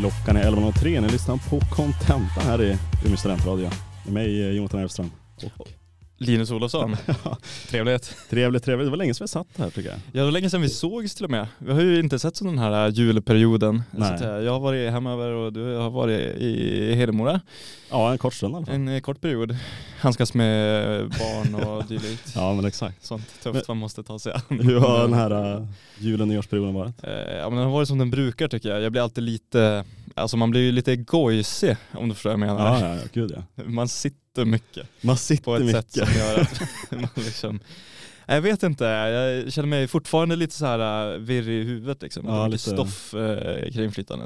Klockan är 11.03, ni lyssnar på Contenta här i Umeå studentradio. Med mig eh, Jonathan Elfström. Och Linus Olofsson. Trevligt. trevligt, trevligt. Det var länge sedan vi satt här tycker jag. Ja, det var länge sedan vi sågs till och med. Vi har ju inte sett som den här julperioden. Nej. Så säga. jag har varit hemöver och du har varit i Hedemora Ja, en kort stund i alla fall. en eh, kort period. Handskas med barn och dylikt. Ja, men exakt. Sånt tufft man måste ta sig an. Hur har den här uh, julen och nyårsperioden varit? Eh, Ja men den har varit som den brukar tycker jag. Jag blir alltid lite, alltså man blir ju lite gojsig om du förstår vad jag menar. Ja, ja, ja, gud ja. Man sitter mycket. Man sitter på ett mycket. sätt som gör att man liksom jag vet inte, jag känner mig fortfarande lite så här äh, virrig i huvudet liksom. Ja, Ja, lite stoff eh, kringflytande.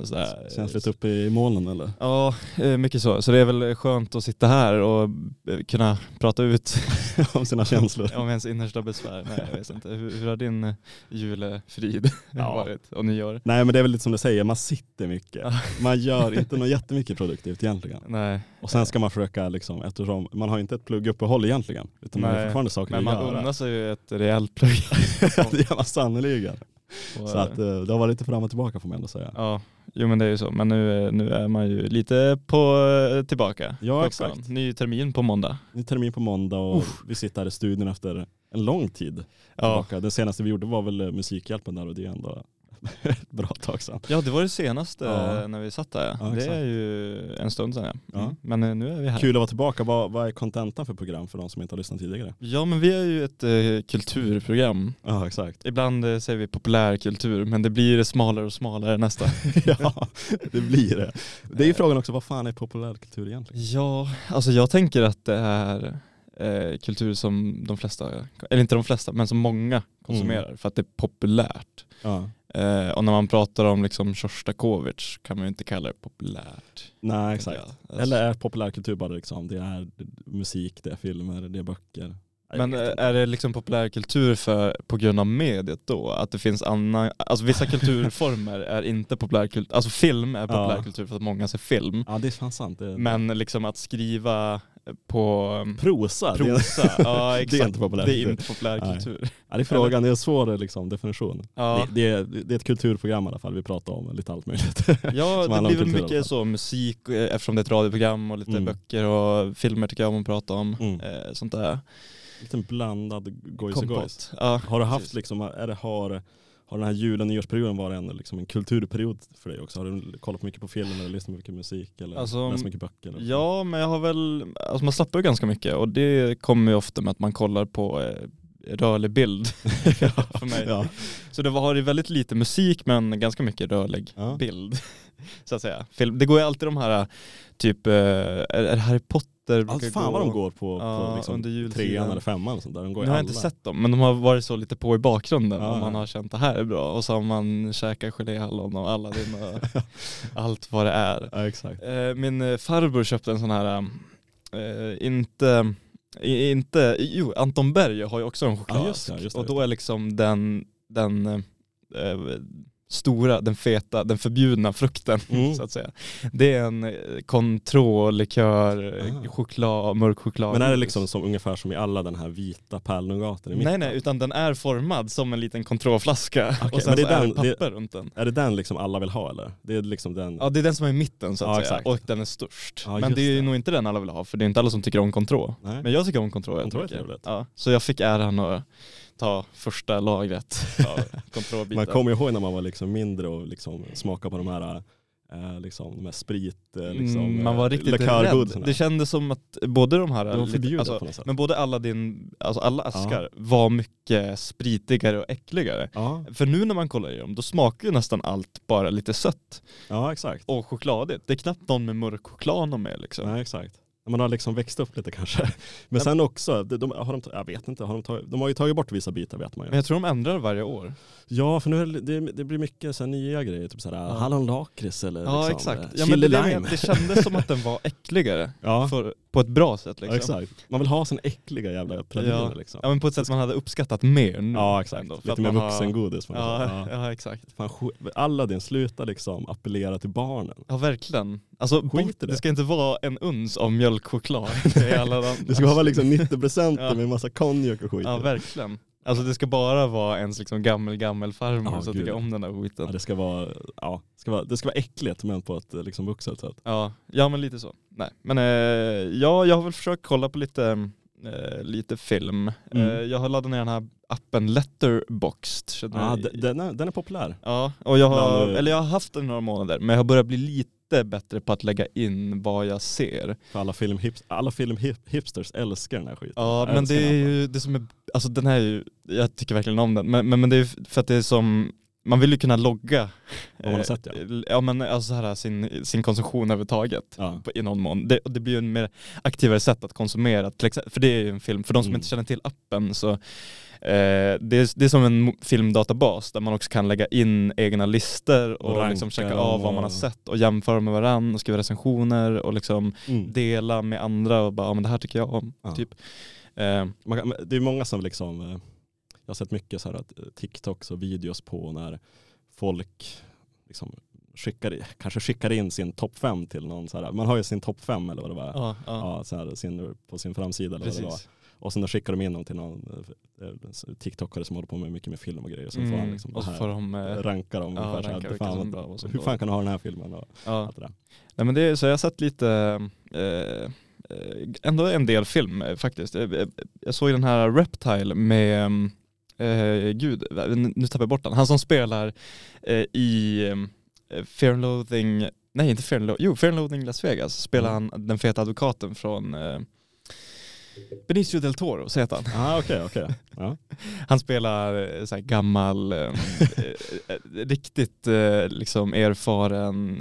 Känns lite uppe i molnen eller? Ja, eh, mycket så. Så det är väl skönt att sitta här och eh, kunna prata ut Om sina känslor. om ens innersta besvär. Nej, jag vet inte. Hur, hur har din eh, julefrid Ja. varit och nyår? Nej men det är väl lite som du säger, man sitter mycket. Man gör inte något jättemycket produktivt egentligen. Nej, Och sen ska man försöka liksom, eftersom man har inte ett plugguppehåll egentligen. Utan man har Nej, fortfarande saker men att man göra. unnar sig ju ett rejält plugg. det gör man sannerligen. Så att eh, det har varit lite fram och tillbaka får man ändå säga. Ja, jo men det är ju så. Men nu, nu är man ju lite på eh, tillbaka. Ja, På exakt. Ny termin på måndag. Ny termin på måndag och vi sitter här i studion efter en lång tid. Ja. tillbaka. Det senaste vi gjorde var väl eh, Musikhjälpen där och det är ändå ett bra tag sedan. ja, det var det senaste Ja. eh, när vi satt där. Ja, det exakt. är ju en stund sedan ja. Mm. Men eh, nu är vi här. Kul att vara tillbaka. Vad, vad är kontentan för program för de som inte har lyssnat tidigare? Ja men vi är ju ett eh, kulturprogram. Ja exakt. Ibland eh, säger vi populärkultur men det blir smalare och smalare nästan. ja, det blir det. Det är ju frågan också, vad fan är populärkultur egentligen? ja, alltså jag tänker att det är eh, kultur som de flesta, eller inte de flesta, men som många konsumerar Mm. för att det är populärt. Ja. Eh, och när man pratar om liksom Sjostakovitj kan man ju inte kalla det populärt. Nej exakt. Alltså, Eller är populärkultur bara liksom, det är musik, det är filmer, det är böcker. Men eh, är det liksom populärkultur för, på grund av mediet då? Att det finns annan, alltså vissa kulturformer är inte populärkultur, alltså film är populärkultur för att många ser film. Ja det är fan sant. Det är... Men liksom att skriva på um, prosa, det är, prosa, ja det är exakt. inte populärkultur. Det är inte populärkultur. ja, det är frågan, det är en svår liksom, definition. Ja, Det, det, är, det är ett kulturprogram i alla fall, vi pratar om lite allt möjligt. ja det blir väl mycket så musik eh, eftersom det är ett radioprogram och lite Mm. böcker och filmer tycker jag om att prata om. Mm. Eh, sånt där. Lite blandad gojs och gojs. Ja, Har du haft precis. liksom, är det, har, har den här jul och nyårsperioden varit en, liksom en kulturperiod för dig också? Har du kollat mycket på film eller lyssnat mycket musik eller Alltså, läst mycket böcker? Eller? Ja, men jag har väl, alltså man slappar ju ganska mycket och det kommer ju ofta med att man kollar på eh, rörlig bild för mig. ja. Så det ju väldigt lite musik men ganska mycket rörlig Ja. bild. Så att säga. Film, det går ju alltid de här, typ, eh, är det Harry Potter brukar Alltså, fan gå- vad de går på, Ja, på liksom under jultiden. trean eller femman och sånt där. De går Nu har jag alla. inte sett dem, men de har varit så lite på i bakgrunden Ja, och man har känt det här är bra och så har man käkat geléhallon och Aladdin och allt vad det är. Ja exakt. Eh, Min eh, farbror köpte en sån här, eh, inte, inte, jo Anton Berg har ju också en chokladask Ja, just det, just det. och då är liksom den, den eh, stora, den feta, den förbjudna frukten Mm. så att säga. Det är en eh, Cointreau, likör, eh, Ah. choklad, mörk choklad. Men är det liksom som, ungefär som i alla den här vita pärlnougaten i mitten? Nej nej, utan den är formad som en liten Cointreau-flaska Okej, och sen det så är är det den- papper runt den. Är det den liksom alla vill ha eller? Det är liksom den... Ja det är den som är i mitten så att Ja, säga exakt. och den är störst. Ja, men det är det. nog inte den alla vill ha för det är inte alla som tycker om. Nej. Men jag tycker om är trevligt. Ja, så jag fick äran att ta första lagret av Cointreau-bitar. Man kommer ju ihåg när man var liksom mindre och liksom smakade på de här, eh, liksom, de här sprit, eh, liksom, Mm, man var riktigt likörgodisarna. rädd. Det kändes som att både de här, var förbjudet alltså, men både alla din, alltså alla askar var mycket spritigare och äckligare. Ja, För nu när man kollar i dem, då smakar ju nästan allt bara lite sött ja exakt. och chokladigt. Det är knappt någon med mörk choklad med liksom. Nej exakt. Man har liksom växt upp lite kanske. Men sen också, de, de, har de, jag vet inte, har de, tagit, de har ju tagit bort vissa bitar vet man ju. Men jag tror de ändrar varje år. Ja, för nu är det, det, blir mycket så nya grejer, typ såhär Ja. hallonlakrits eller Ja liksom, exakt. eh, Ja, men det, lime. det, det kändes som att den var äckligare. Ja, För, på ett bra sätt ja, liksom. exakt. Man vill ha sån äckliga jävla praliner Ja. liksom. Ja men på ett sätt man hade uppskattat mer nu. Ja exakt, ändå, för lite att mer har- vuxengodis. man Ja, ja. ja exakt. Fan, Aladdin, sluta liksom appellera till barnen. Ja verkligen. Alltså Skit det. det. ska inte vara en uns av mjölkchoklad Det ska vara liksom 90% Ja. med massa konjak och skit. Ja verkligen. Alltså det ska bara vara ens liksom gammel gammel farmor Ja, som tycker om den där skiten. Ja, det, ska vara, ja, ska vara, det ska vara äckligt men på ett liksom, vuxet sätt. Ja, ja men lite så. Nej. Men eh, ja, jag har väl försökt kolla på lite, eh, lite film. Mm. Eh, jag har laddat ner den här appen Letterboxd. D- den, är, den är populär. Ja, och jag har, eller jag har haft den i några månader, men jag har börjat bli lite bättre på att lägga in vad jag ser. För alla filmhipsters alla film hip- hipsters älskar den här skiten. Ja, men det är ju det som är, alltså den här är ju, jag tycker verkligen om den, men, men, men det är för att det är som, man vill ju kunna logga eh, sett, ja. ja men alltså så här, sin, sin konsumtion överhuvudtaget Ja. i någon mån. Det, det blir ju en mer aktivare sätt att konsumera, för det är ju en film, för de som Mm. inte känner till appen så eh, det, är, det är som en filmdatabas där man också kan lägga in egna listor och, Och liksom checka av vad man har sett och jämföra med varandra och skriva recensioner och liksom Mm. dela med andra och bara, ja men det här tycker jag om. Ja. Typ. Eh, Man det är många som liksom, eh, jag har sett mycket så här att eh, TikToks och videos på när folk liksom skickar, kanske skickar in sin topp fem till någon så här. Man har ju sin topp fem eller vad det var. ja, ja. Ja, så här, sin, på sin framsida eller vad det var. Och sen då skickar de in dem till någon eh, eh, TikTokare som håller på med mycket med film och grejer. Så får han Mm, liksom och så här, får de, eh, ranka dem. ja, ungefär så här, ranka det vilka fan, som är bra är hur fan kan du ha den här filmen? Och ja. allt det där. Nej men det, så jag har sett lite, eh, ändå en del film faktiskt. Jag såg den här Reptile med, eh, gud, nu tappar jag bort den. Han som spelar eh, i eh, Fear and Loathing, nej inte Fear and Loathing, jo Fear and Loathing Las Vegas spelar Mm. han den feta advokaten från Benicio del Toro, så heter han. Ah, okej, okej. Ja. Han spelar eh, så gammal, eh, eh, riktigt eh, liksom erfaren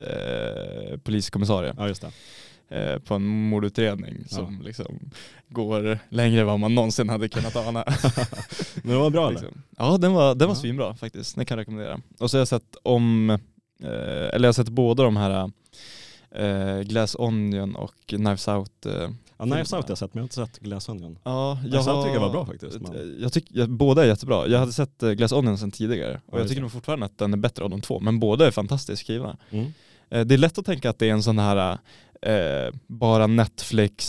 eh, poliskommissarie ja, just det. på en mordutredning Ja. som liksom går längre än vad man någonsin hade kunnat ana. Men det var bra eller? liksom. Ja den var, den var Ja. svinbra faktiskt, den kan jag rekommendera. Och så har jag sett om, eller jag har sett båda de här Glass Onion och Knives Out Ja, Knives. Out har jag sett men jag har inte sett Glass Onion. Ja, Knives Out tycker jag var bra faktiskt, men- Jag tycker, jag, båda är jättebra. Jag hade sett eh, Glass Onion sedan tidigare och Ja, jag tycker nog fortfarande att den är bättre av de två, men båda är fantastiskt skrivna. Mm. Eh, Det är lätt att tänka att det är en sån här eh, bara Netflix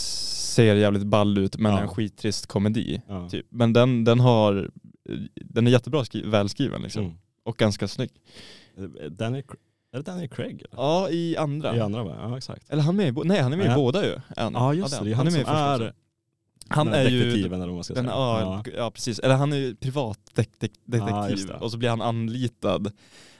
ser jävligt ball ut men Ja. en skittrist komedi. Ja. Typ. Men den, den har, den är jättebra skri- välskriven liksom. Mm. och ganska snygg. Eh, Danny, är det Danny Craig? Eller? Ja i andra. I andra va? Ja exakt. Eller han är med i, nej han är med i båda ju. En. Ja just det, är han, med i första är. Han är ju detektiven eller vad man ska Den, säga. ja, ja. precis, eller han är ju privatdetektiv det. och så blir han anlitad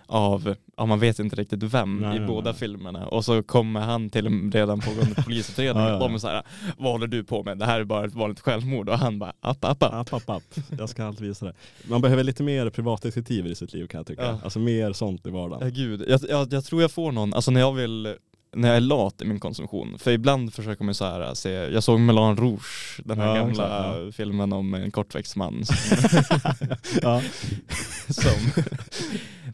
av, ja man vet inte riktigt vem Nej, i nej, båda nej. filmerna och så kommer han till en redan pågående polisutredning Ja, ja, och de ja. är såhär, vad håller du på med? Det här är bara ett vanligt självmord och han bara, app app app. App, app, app. Jag ska alltid visa det. Man behöver lite mer privatdetektiver i sitt liv kan jag tycka. Ja. Alltså mer sånt i Ja vardagen. gud, jag, jag, jag tror jag får någon, alltså när jag vill när jag är lat i min konsumtion, för ibland försöker man så här se, jag såg Melan Rouge, den här Ja, gamla exakt, filmen om en kortväxt man som, ja. som,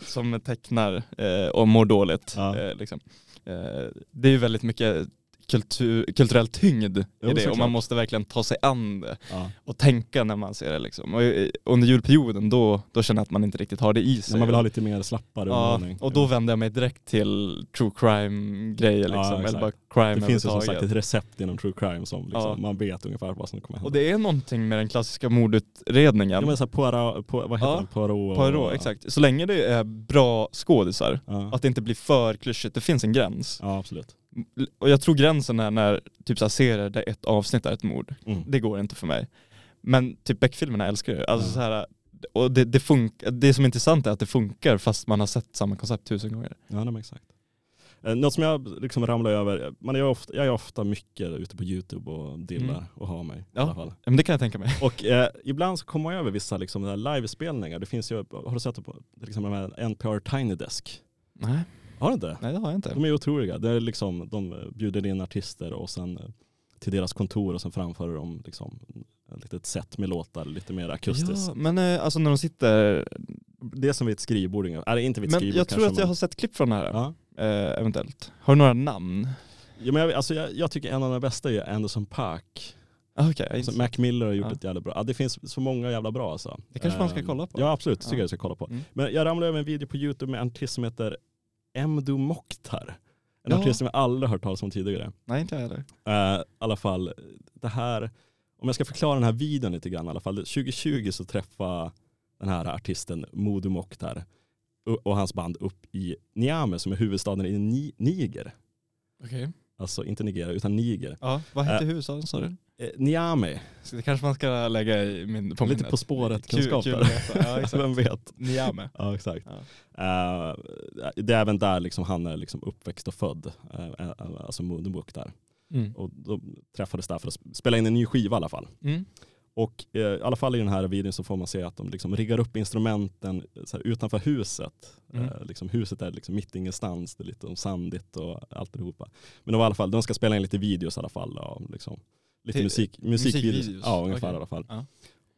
som tecknar eh, och mår dåligt. Ja. Eh, liksom. eh, det är ju väldigt mycket kultur, kulturell tyngd i Jo, det och man måste verkligen ta sig an det Ja. och tänka när man ser det. Liksom. Och eh, under julperioden då, då känner jag att man inte riktigt har det i sig. När man vill ha lite mer slappare Ja, underhållning. och då vände jag mig direkt till true crime grejer liksom, Ja, eller bara crime Det finns ju som sagt ett recept inom true crime som liksom, Ja. man vet ungefär vad som kommer hända. Och det är någonting med den klassiska mordutredningen. Ja men Poirot, på, vad heter Ja, den? Poirot. Poirot, exakt. Så länge det är bra skådisar, Ja. att det inte blir för klyschigt, det finns en gräns. ja absolut. Och jag tror gränsen är när typ så här, serier där ett avsnitt är ett mord. Mm. Det går inte för mig. Men typ Beck-filmerna älskar jag. Alltså Ja. så här, och det, det, funkar, det som är intressant är att det funkar fast man har sett samma koncept tusen gånger. Ja nej, exakt. Eh, Något som jag liksom ramlar över, man är ofta, jag är ofta mycket ute på YouTube och dillar Mm. och har mig Ja. i alla fall. Men det kan jag tänka mig. Och eh, ibland så kommer man över vissa liksom, livespelningar. Det finns ju, har du sett på till exempel NPR Tiny Desk? Nej, Har du inte? nej det har jag inte. De är otroliga. Det är liksom, de bjuder in artister och sen eh, till deras kontor och sen framför de liksom ett litet set med låtar lite mer akustiskt. Ja, men eh, alltså när de sitter... Det är som vid ett skrivbord, eller inte vid ett Men skrivbord jag tror kanske, att jag men- har sett klipp från det här, Ja. eh, eventuellt. Har du några namn? Ja, men jag, alltså jag, jag tycker en av de bästa är Anderson Paak. Ah, Okej, Alltså Mac Miller har gjort Ja. ett jävla bra. Ja, det finns så många jävla bra alltså. Det kanske man ska Ehm, kolla på. Ja absolut, det tycker Ja. jag du ska kolla på. Mm. Men jag ramlade över en video på YouTube med en artist som heter Emdo Mokhtar. En Ja. artist som jag aldrig hört talas om tidigare. Nej inte jag heller. Eh, I alla fall, det här, om jag ska förklara den här videon lite grann i alla fall. 2020 så träffade den här artisten Modo Mokhtar och- hans band upp i Niamey som är huvudstaden i Ni- Niger. Okej. Alltså inte Nigeria utan Niger. Ja, vad hette Äh, huvudstaden sa du? Eh, Niamey, Så det kanske man ska lägga i min, på lite minnet. på spåret Kul, kunskap kul där. att veta. Ja. Vem vet? Niamey. Ja exakt. Ja. Eh, det är även där liksom han är liksom uppväxt och född, eh, alltså Modo Mokhtar. Mm. Och de träffades där för att spela in en ny skiva i alla fall. Mm. Och i alla fall i den här videon så får man se att de liksom riggar upp instrumenten här, utanför huset. Mm. Liksom, huset är liksom mitt ingenstans, det är lite sandigt och alltihopa. Men de, i alla fall, de ska spela in lite videos i alla fall. Och liksom, lite musik, musikvideos. Ja, ungefär Okej. i alla fall. Ja.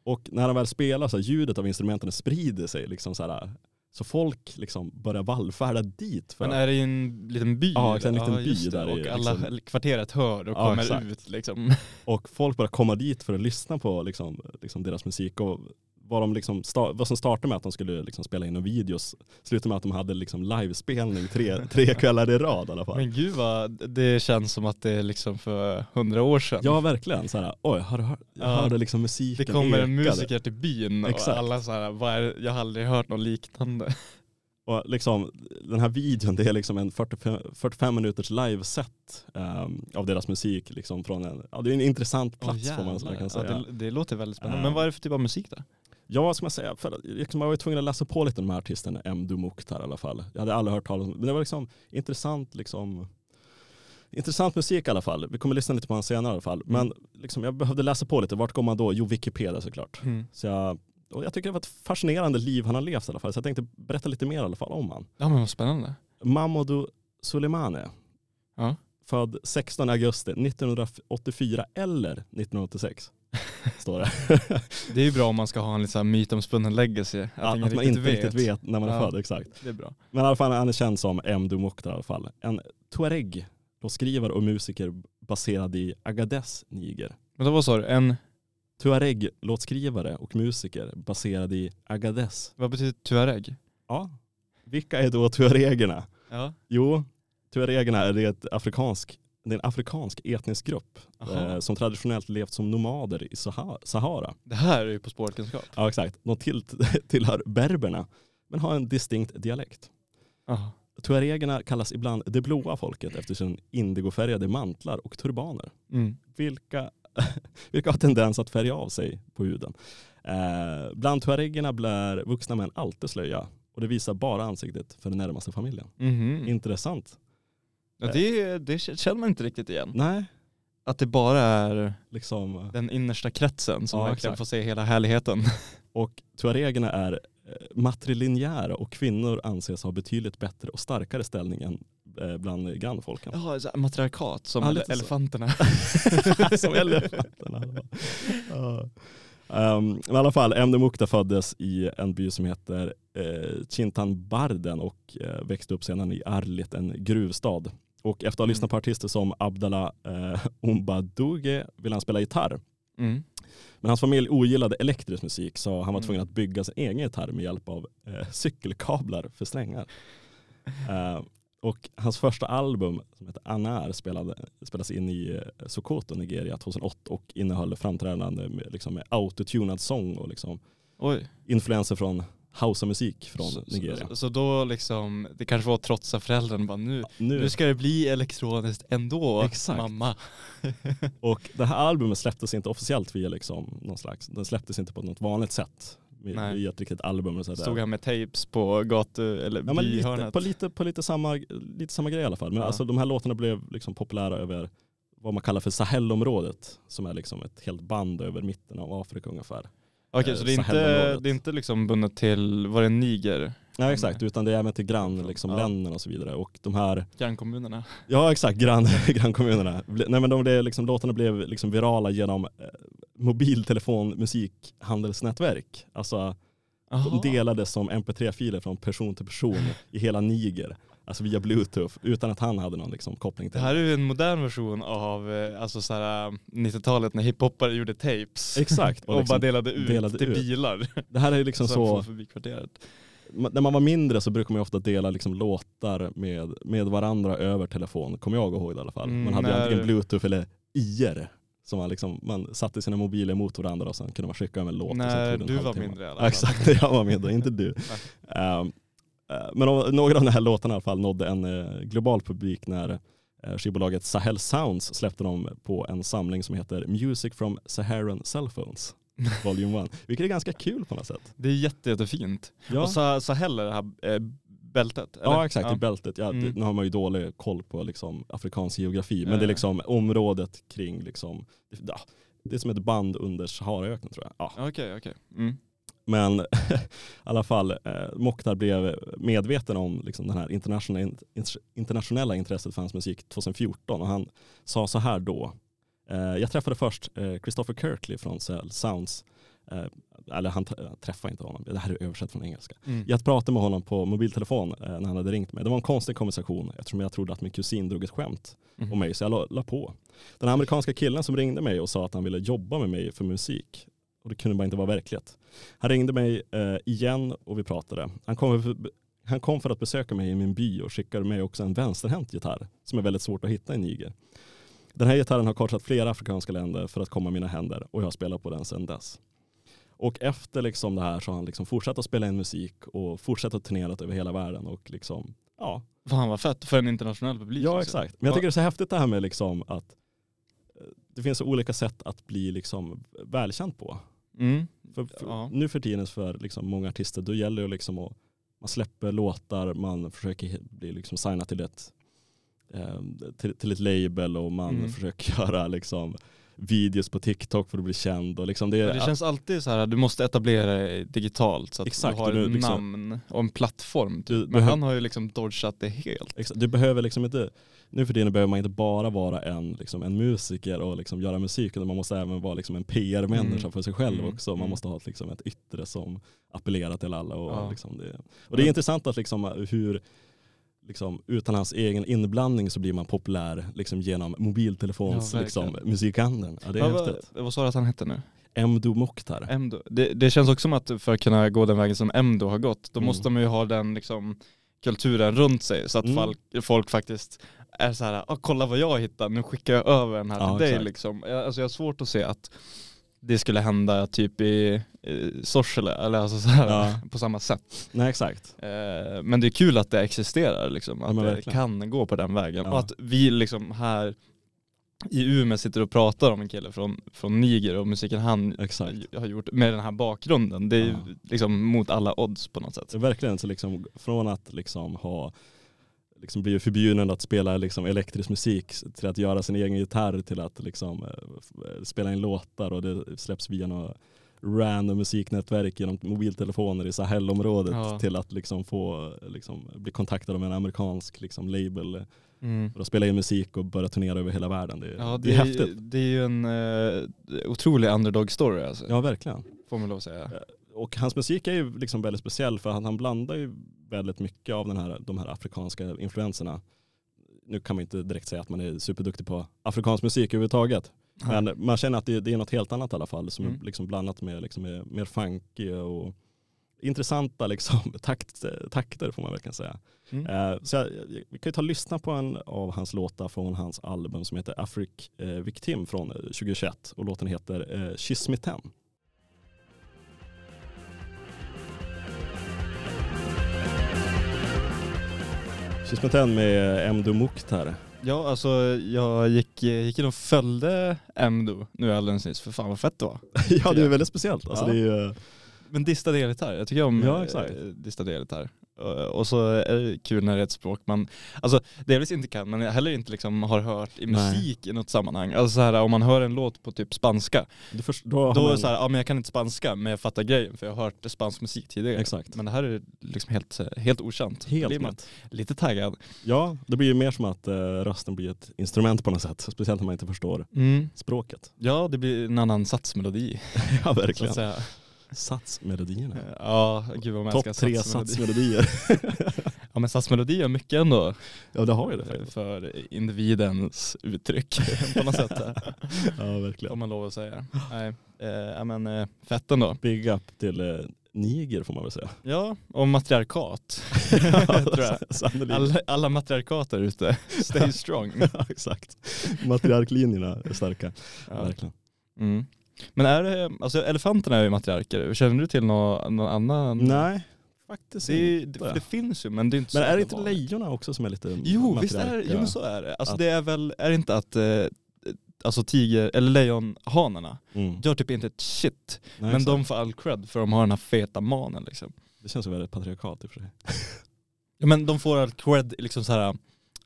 Och när de väl spelar så här, ljudet av instrumenten sprider sig. Liksom, så, här, så folk liksom börjar vallfärda dit. För Men är det i en liten by? Ja, en liten by just det. där Och alla liksom- kvarteret hör och Ja, kommer exakt. ut liksom. Och folk börjar komma dit för att lyssna på liksom, liksom deras musik. Och vad, de liksom vad som startade med att de skulle liksom spela in en videos slutade med att de hade liksom livespelning tre, tre kvällar i rad i alla fall. Men gud vad det känns som att det är liksom för hundra år sedan. Ja verkligen, så här, oj har du hört, jag Ja. hörde liksom musiken det kommer en musiker till byn och Exakt. alla så här, är, jag har aldrig hört något liknande. Och liksom, den här videon det är liksom en 45, 45 minuters liveset um, av deras musik. Liksom från en, ja, det är en intressant plats får man, man kan säga. Ja, det, det låter väldigt spännande. Ja. Men vad är det för typ av musik då? Ja, vad ska man säga? För, att- liksom, jag var tvungen att läsa på lite om de här artisterna, M. Mokhtar i alla fall. Jag hade aldrig hört talas om men det var liksom intressant, liksom, intressant musik i alla fall. Vi kommer lyssna lite på honom senare i alla fall. Mm. Men liksom, jag behövde läsa på lite, vart går man då? Jo, Wikipedia såklart. Så jag, och jag tycker det var ett fascinerande liv han har levt i alla fall. Så jag tänkte berätta lite mer i alla fall om han. Ja men vad spännande. Mamadou Soleimani. Ja. Född 16 augusti 1984 eller 1986. Står det. Det är ju bra om man ska ha en lite mytomspunnen legacy. Att, ingen att man inte riktigt vet när man är Ja. född, exakt. Det är bra. Men i alla fall han är känd som M. Mokhtar i alla fall. En tuareg, låtskrivare och musiker baserad i Agadez, Niger. Men vad sa du? En, Tuareg, låtskrivare och musiker baserad i Agadez. vad betyder tuareg? Ja, vilka är då tuaregerna? Ja. Jo, tuaregerna är det ett afrikansk, det är en afrikansk etnisk grupp eh, som traditionellt levt som nomader i Saha- Sahara. Det här är ju På spåret-kunskap. Ja exakt, de till, tillhör berberna men har en distinkt dialekt. Aha. Tuaregerna kallas ibland det blåa folket efter sin indigofärgade mantlar och turbaner. Mm. Vilka, vilka har tendens att färga av sig på huden. Eh, bland tuaregerna bär vuxna män alltid slöja och det visar bara ansiktet för den närmaste familjen. Mhm. Intressant. Ja, det, det känner man inte riktigt igen. Nej, Att det bara är liksom. den innersta kretsen som Ja, verkligen exakt. får se hela härligheten. Och tuaregerna är eh, matrilinjära och kvinnor anses ha betydligt bättre och starkare ställning än eh, bland grannfolken. Ja, matriarkat som Ja, elefanterna. Som elefanterna. Ja. Um, I alla fall, Emne Mukta föddes i en by som heter eh, Chintanbarden och eh, växte upp sedan i Arlit, en gruvstad. Och efter att ha Mm. lyssnat på artister som Abdallah eh, Umbaduge ville han spela gitarr. Mm. Men hans familj ogillade elektrisk musik så han var Mm. tvungen att bygga sin egen gitarr med hjälp av eh, cykelkablar för strängar. Eh, och hans första album som heter Anar spelade, spelas in i eh, Sokoto, Nigeria 2008 och innehöll framträdande med, liksom, med autotunad sång och liksom, influenser från housemusik från Så- Nigeria. Så, så då liksom, det kanske var trots att föräldrarna bara nu, Nu, nu ska det bli elektroniskt ändå Exakt. mamma. och det här albumet släpptes inte officiellt via liksom, någon slags, den släpptes inte på något vanligt sätt. Med, Nej. via ett riktigt album. Och så. Stod han med tapes på gatu eller Ja, lite, på lite, på lite, samma, lite samma grej i alla fall. Men Ja. alltså, de här låtarna blev liksom populära över vad man kallar för Sahelområdet. Som är liksom ett helt band över mitten av Afrika ungefär. Okej, eh, så det är, inte, det är inte liksom bundet till, var det Niger? Ja exakt, utan det är även till grann, Därifrån. liksom, Ja. länderna och så vidare. Och de här, Grannkommunerna? ja exakt, grann, grannkommunerna. Nej men de blev, liksom, låtarna blev liksom virala genom eh, mobiltelefon-musikhandelsnätverk. Alltså de delades som mp3-filer från person till person i hela Niger. Alltså via bluetooth utan att han hade någon liksom, koppling Det till här är ju en modern version av eh, alltså så här, eh, 90-talet när hiphoppare gjorde tapes. Exakt. Och, Och liksom, bara delade ut delade till ut. bilar. det här är ju liksom som så, ma- när man var mindre så brukade man ju ofta dela liksom låtar med, med varandra över telefon, kommer jag ihåg det i alla fall. Mm, man hade ju när- antingen bluetooth eller IR. Som man, liksom, man satte sina mobiler mot varandra och sen kunde man skicka över en låt. När det du var mindre i alla fall. exakt, jag var mindre, inte du. Eh, men de- några av de här låtarna i alla fall nådde en eh, global publik när eh, skivbolaget Sahel Sounds släppte dem på en samling som heter Music from Saharan Cellphones, Volume 1. Vilket är ganska kul på något sätt. Det är jätte, jättefint. Ja, Och så heller det här eh, bältet? eller? ja exakt, i bältet. Ja, Mm. det, nu har man ju dålig koll på liksom, afrikansk geografi, men Ja, det är ja. liksom området kring, liksom, ja, det är som ett band under Saharaöknen tror jag. Ja. Okej, okej. Mm. Men i alla fall, eh, Mokhtar blev medveten om liksom, den här internationella, int- internationella intresset för hans musik 2014 och han sa så här då. Eh, jag träffade först eh, Christopher Kirkley från Cell Sounds. Eh, eller han jag träffade inte honom, det här är översatt från engelska. Mm. Jag pratade med honom på mobiltelefon eh, när han hade ringt mig. Det var en konstig konversation eftersom jag trodde att min kusin drog ett skämt Mhm. om mig så jag la, la på. Den amerikanska killen som ringde mig och sa att han ville jobba med mig för musik. Och det kunde bara inte vara verklighet. Han ringde mig eh, igen och vi pratade. Han kom, för, han kom för att besöka mig i min by och skickade mig också en vänsterhänt gitarr som är väldigt svårt att hitta i Niger. Den här gitarren har korsat flera afrikanska länder för att komma i mina händer och jag har spelat på den sedan dess. Och efter liksom det här så har han liksom fortsatt att spela in musik och fortsatt att turnera över hela världen och liksom, ja, Fan vad fett för en internationell publik. Ja också. exakt. Men jag tycker det är så häftigt det här med liksom att eh, det finns så olika sätt att bli liksom välkänd på. Mm. För, för, Ja. Nu för tiden för liksom många artister då gäller det liksom att man släpper låtar, man försöker bli liksom signad till ett, eh, till, till ett label och man Mm. försöker göra liksom videos på TikTok för att bli känd. Och liksom det, Ja, det känns alltid så här, du måste etablera dig digitalt så att Exakt, du har du ett liksom- namn och en plattform. Typ. Du Men han har ju liksom dodgat det helt. Exakt. Du behöver liksom inte, nu för tiden behöver man inte bara vara en, liksom en musiker och liksom göra musik utan man måste även vara liksom en PR-människa Mm. för sig själv Mm. också. Man Mm. måste ha ett, liksom ett yttre som appellerar till alla. Och, Ja. liksom det, och det är intressant att liksom hur liksom, utan hans egen inblandning så blir man populär liksom, genom mobiltelefons Ja, liksom, musikhandeln. Ja, det är Ja, vad, vad sa du att han hette nu? Emdo Mokhtar. Emdo. Det, det känns också som att för att kunna gå den vägen som Emdo har gått, då Mm. måste man ju ha den liksom kulturen runt sig så att Mm. folk, folk faktiskt är så här, ah, kolla vad jag hittar, nu skickar jag över den här Ja, till dig exakt. liksom. Jag, alltså jag har svårt att se att det skulle hända typ i eh, Sorsele eller alltså så här, Ja. på samma sätt. Nej exakt. Eh, men det är kul att det existerar liksom, att men det kan gå på den vägen. Ja. Och att vi liksom här i Umeå sitter och pratar om en kille från, från Niger och musiken han Exakt. har gjort med den här bakgrunden. Det är Ja. liksom mot alla odds på något sätt. Verkligen så liksom, från att liksom ha liksom blivit förbjuden att spela liksom elektrisk musik till att göra sin egen gitarr till att liksom, eh, f- spela in låtar och det släpps via några random musiknätverk genom mobiltelefoner i Sahelområdet Ja. till att liksom få liksom, bli kontaktad av en amerikansk liksom, label Mm. för att spela in musik och börja turnera över hela världen. Det, Ja, det är häftigt. Det är ju en uh, otrolig underdog story alltså, Ja verkligen. får man lov att säga. Och hans musik är ju liksom väldigt speciell för han, han blandar ju väldigt mycket av den här, de här afrikanska influenserna. Nu kan man inte direkt säga att man är superduktig på afrikansk musik överhuvudtaget. Men man känner att det, det är något helt annat i alla fall som Mm. är liksom blandat med liksom mer, mer funky och intressanta liksom, takt, takter får man verkligen säga. Mm. Eh, så jag, vi kan ju ta och lyssna på en av hans låtar från hans album som heter Afric eh, Victim från eh, 2021 och låten heter eh, Kiss Me Ten. Kiss Me Ten med Emdo Mukhtar. Ja, alltså jag gick, gick in och följde Emdo nu alldeles nyss, för fan vad fett det var. ja det är väldigt speciellt. Alltså, Ja. det är, ju- Men distad elgitarr, jag tycker om Ja, eh, exakt. distad elgitarr. Och- Och så är det kul när det är ett språk man, alltså delvis inte kan men heller inte liksom har hört i Nej. musik i något sammanhang. Alltså så här, om man hör en låt på typ spanska, först, då då är man- så här, ja men jag kan inte spanska men jag fattar grejen för jag har hört spansk musik tidigare. Exakt. Men det här är liksom helt, helt okänt. Helt man lite taggad. Ja, det blir ju mer som att eh, rösten blir ett instrument på något sätt. Speciellt när man inte förstår språket. Ja, det blir en annan satsmelodi. ja, verkligen. Satsmelodierna. Ja, gud vad man Topp tre satsmelodi. satsmelodier. Ja men satsmelodi är mycket ändå ja, det har ju det faktiskt. för individens uttryck på något sätt. Ja, verkligen. man lov att säga. Nej, eh, ja men eh, fett ändå. Big up till eh, Niger får man väl säga. Ja, och matriarkat. Sannolikt. Alla, alla matriarkater ute, stay strong. Ja, exakt. Matriarklinjerna är starka. Ja. Verkligen. Mm. Men är det, alltså elefanterna är ju matriarker, känner du till någon, någon annan? Nej, faktiskt Det, inte. det, det finns ju men det är inte Men så är det inte lejonen också som är lite Jo visst är det, jo men så är det. Alltså Att- det är väl, är det inte att eh, alltså tiger, eller lejonhanarna Mm. gör typ inte ett shit. Nej, men de får all cred för de har den här feta manen liksom. Det känns ju väldigt patriarkat i och för sig. Ja men de får all cred liksom såhär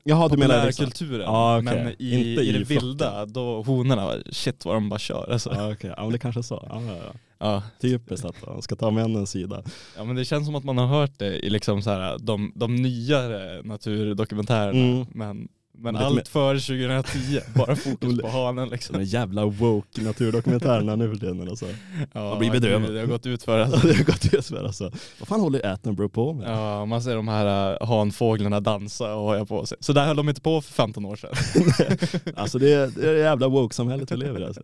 Jaha du menar liksom, populärkulturen. Ja, okej. Men i, Inte i, i det vilda, då honorna, shit vad de bara kör alltså. ja, okej. ja men det kanske är så. Ja, ja, ja. Ja. Typiskt att man ska ta männens sida. ja men det känns som att man har hört det i liksom så här, de, de nyare naturdokumentärerna. Mm. Men, men allt mer- före 2010, bara fokus på hanen liksom. De jävla woke naturdokumentärerna nu för tiden alltså. Ja, Man blir bedrövad. Det har gått ut för alltså. det har gått ut för alltså. Vad fan håller Attenborough på med? Ja, man ser de här uh, hanfåglarna dansa och hoja på sig. Så där höll de inte på för 15 år sedan. Alltså det är det är det jävla woke-samhället vi lever i alltså.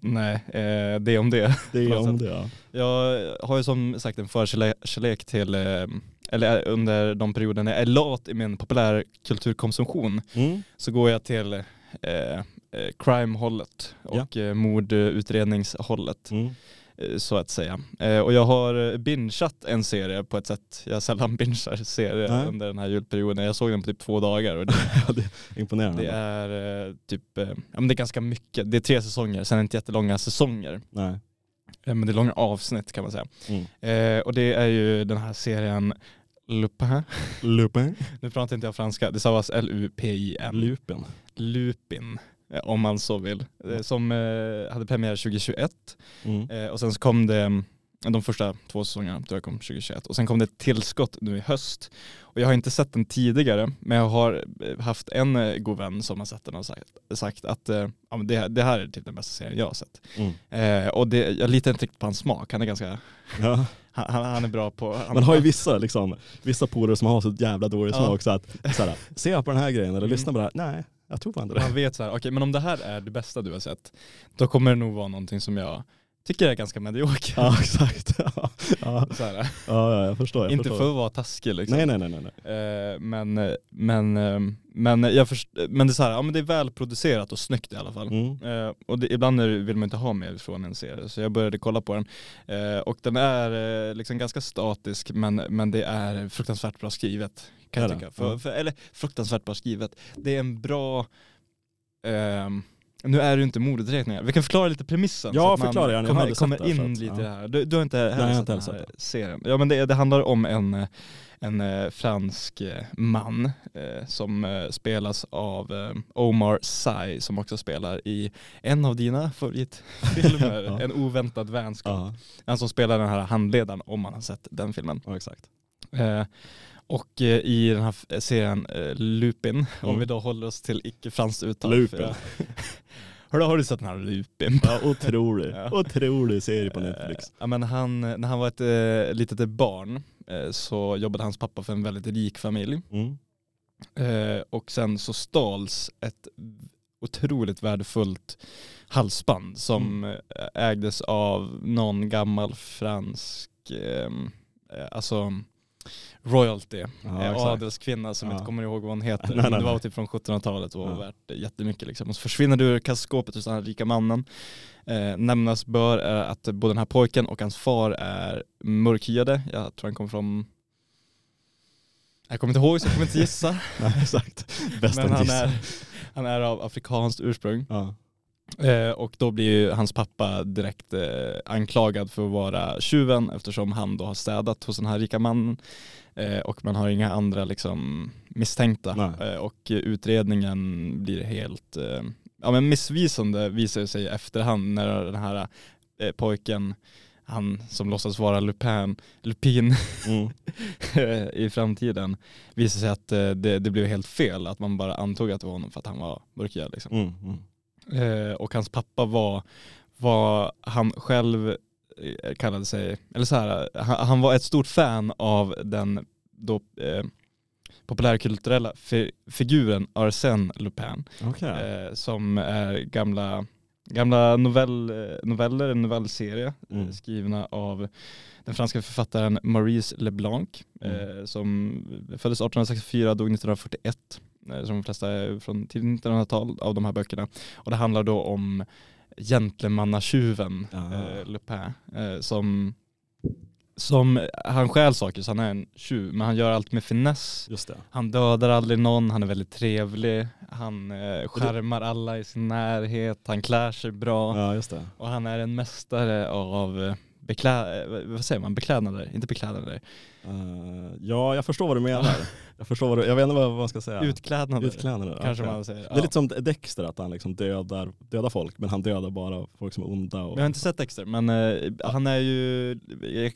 Nej, eh, det om det. Det är om sätt. det ja. Jag har ju som sagt en förkärlek till, eh, eller under de perioderna jag är lat i min populärkulturkonsumtion Mm. så går jag till eh, eh, crime-hållet och eh, mordutredningshållet Mm. eh, så att säga. Eh, och jag har eh, bingeat en serie på ett sätt jag sällan bingear serier Nej. under den här julperioden. Jag såg den på typ två dagar och det, Ja, det är imponerande. det är eh, typ, eh, ja men det är ganska mycket. Det är tre säsonger, sen är det inte jättelånga säsonger. Nej. Eh, Men det är långa avsnitt kan man säga. Mm. Eh, och det är ju den här serien Lupin. Lupin. Nu pratar inte jag franska, det stavas L-U-P-I-N. Lupin. Lupin, eh, om man så vill. Eh, Som eh, hade premiär 2021 Mm. eh, och sen så kom det, de första två säsongerna tror jag kom 2021 och sen kom det ett tillskott nu i höst. Och jag har inte sett den tidigare men jag har eh, haft en eh, god vän som har sett den och sagt, sagt att eh, ja, men det, det här är typ den bästa serien jag har sett. Mm. Eh, och det, jag litar inte riktigt på hans smak, han är ganska, Ja. han, han är bra på... Han, Man har ju vissa, liksom, vissa polare som har så jävla dålig Ja. smak så att, så här, ser jag på den här grejen eller Mm. lyssnar på det här? Nej, jag tror inte det. Man vet så här, okej men om det här är det bästa du har sett, då kommer det nog vara någonting som jag tycker är ganska mediokert. Ja exakt. Ja, ja, Så här, ja, ja jag förstår. Jag inte förstår. för att vara taskig liksom. Nej nej nej. nej. Eh, men, men, eh, men, jag först, men det är så här, ja men det är välproducerat och snyggt i alla fall. Mm. Eh, och det, ibland är vill man inte ha mer från en serie, så jag började kolla på den. Eh, och den är eh, liksom ganska statisk, men, men det är fruktansvärt bra skrivet. Kan jag tycka. För, för, eller fruktansvärt bra skrivet. Det är en bra, ehm, nu är ju inte mordutredningar, vi kan förklara lite premissen. Ja, så att man förklara gärna. Kommer, kommer in att- lite i det här. Du, du har inte heller sett den här serien? Ja men det, det handlar om en, en eh, fransk eh, man eh, som eh, spelas av eh, Omar Sy som också spelar i en av dina favoritfilmer, Ja. En oväntad vänskap. Ja, Han som spelar den här handledaren om man har sett den filmen. ja exakt. Eh, och eh, i den här serien eh, Lupin, om Mm. vi då håller oss till icke-franskt uttal. Lupin. Hörru, har du sett den här Lupin? Ja, otrolig. Ja. Otrolig serie på Netflix. Eh, Ja, men han, när han var ett eh, litet barn eh, så jobbade hans pappa för en väldigt rik familj. Mm. Eh, och sen så stals ett otroligt värdefullt halsband som Mm. eh, ägdes av någon gammal fransk, eh, alltså royalty, Ja, eh, adelskvinna som Ja. inte kommer ihåg vad hon heter. Nej, men nej, det var nej. typ från 1700-talet och var Ja. värt jättemycket liksom. Och så försvinner du ur kassaskåpet hos den här rika mannen. Eh, nämnas bör är att både den här pojken och hans far är mörkhyade. Jag tror han kommer från jag kommer inte ihåg så jag kommer inte gissa. Nej, exakt. Bäst Men han är, han är av afrikanskt ursprung. Ja. Eh, och då blir ju hans pappa direkt eh, anklagad för att vara tjuven eftersom han då har städat hos den här rika mannen. Eh, och man har inga andra liksom, misstänkta. Eh, och utredningen blir helt eh, ja, men missvisande visar det sig i efterhand när den här eh, pojken han som låtsas vara Lupin, Lupin Mm. i framtiden visar sig att det, det blev helt fel, att man bara antog att det var honom för att han var mörkhyad. Liksom. Mm. Mm. Eh, och hans pappa var vad han själv eh, kallade sig, eller så här, han, han var ett stort fan av den då eh, populärkulturella fi, figuren Arsène Lupin Okej. eh, som är gamla gamla novell, eh, noveller, en novellserie eh, Mm. skrivna av den franska författaren Maurice Leblanc Mm. eh, som föddes 1864 dog 1941. Eh, som de flesta är från tidigt 1900-tal av de här böckerna. Och det handlar då om gentlemannatjuven Ah. eh, Lupin eh, som som, han stjäl saker så han är en tjuv men han gör allt med finess. Han dödar aldrig någon, han är väldigt trevlig, han eh, skärmar alla i sin närhet, han klär sig bra Ja, och han är en mästare av eh, beklä, eh, vad säger man, beklädnader, inte beklädnader, Eh, ja, jag förstår vad du menar. jag förstår vad du, jag vet inte vad man ska säga. utklädnader Utklädnader. kanske okej. man säger. Det är lite som Dexter, att han liksom dödar, dödar folk, men han dödar bara folk som är onda. Och, Jag har inte sett Dexter men eh, han är ju,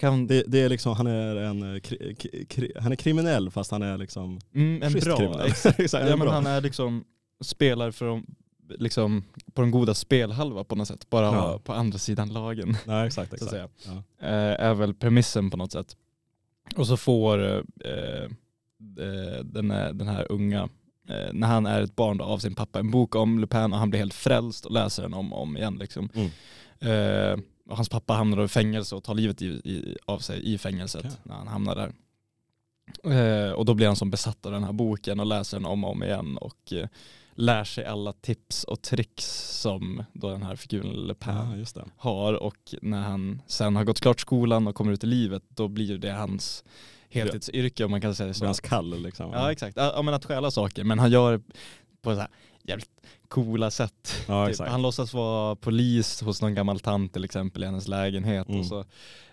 kan, det, det är liksom, han är en kri, kri, han är kriminell fast han är liksom mm, en bra, kriminell. exakt. Ja en men bra. han är liksom, spelar för de, liksom på den goda spelhalva på något sätt, bara Ja. på andra sidan lagen. Nej, exakt, Så att exakt. säga. Ja. eh, är väl premissen på något sätt. Och så får eh, eh, den, här- den här unga, eh, när han är ett barn då, av sin pappa, en bok om Lupin och han blir helt frälst och läser den om och om igen. Liksom. Mm. Eh, och hans pappa hamnar i fängelse och tar livet i, i, av sig i fängelset Okej. när han hamnar där. Eh, och då blir han som besatt av den här boken och läser den om och om igen och eh, lär sig alla tips och tricks som då den här figuren Lupin Ja, just det. har och när han sen har gått klart skolan och kommer ut i livet då blir det hans heltidsyrke om man kan säga Det så. hans kall liksom. Ja exakt, ja, ja, men att stjäla saker men han gör på så här jävligt coola sätt. Ja, Typ, han låtsas vara polis hos någon gammal tant till exempel i hennes lägenhet Mm. och så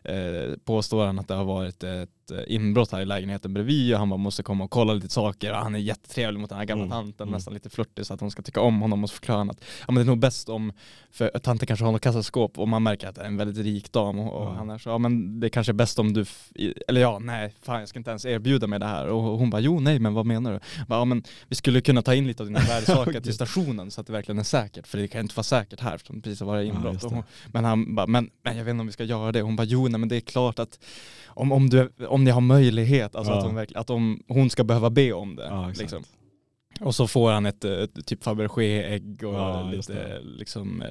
eh, påstår han att det har varit ett eh, inbrott här i lägenheten bredvid och han bara måste komma och kolla lite saker och han är jättetrevlig mot den här gamla Mm. tanten, Mm. nästan lite flörtig så att hon ska tycka om honom och så förklarar han att ja, men det är nog bäst om, för tanten kanske har något kassaskåp och man märker att det är en väldigt rik dam och, och Ja. han är så, ja men det kanske är bäst om du, eller ja nej, fan jag ska inte ens erbjuda mig det här och hon bara jo nej men vad menar du? Bara, ja men vi skulle kunna ta in lite av dina värdesaker Okej. till stationen så att det verkligen är säkert för det kan inte vara säkert här eftersom det precis har varit Ja, inbrott. det. hon, men han bara, men, men jag vet inte om vi ska göra det. Hon bara, jo nej men det är klart att om, om, du, om ni har möjlighet, alltså Ja. att, hon verkligen, att om, hon ska behöva be om det. Ja, liksom. Och så får han ett, ett typ Fabergé-ägg och Ja, lite det. liksom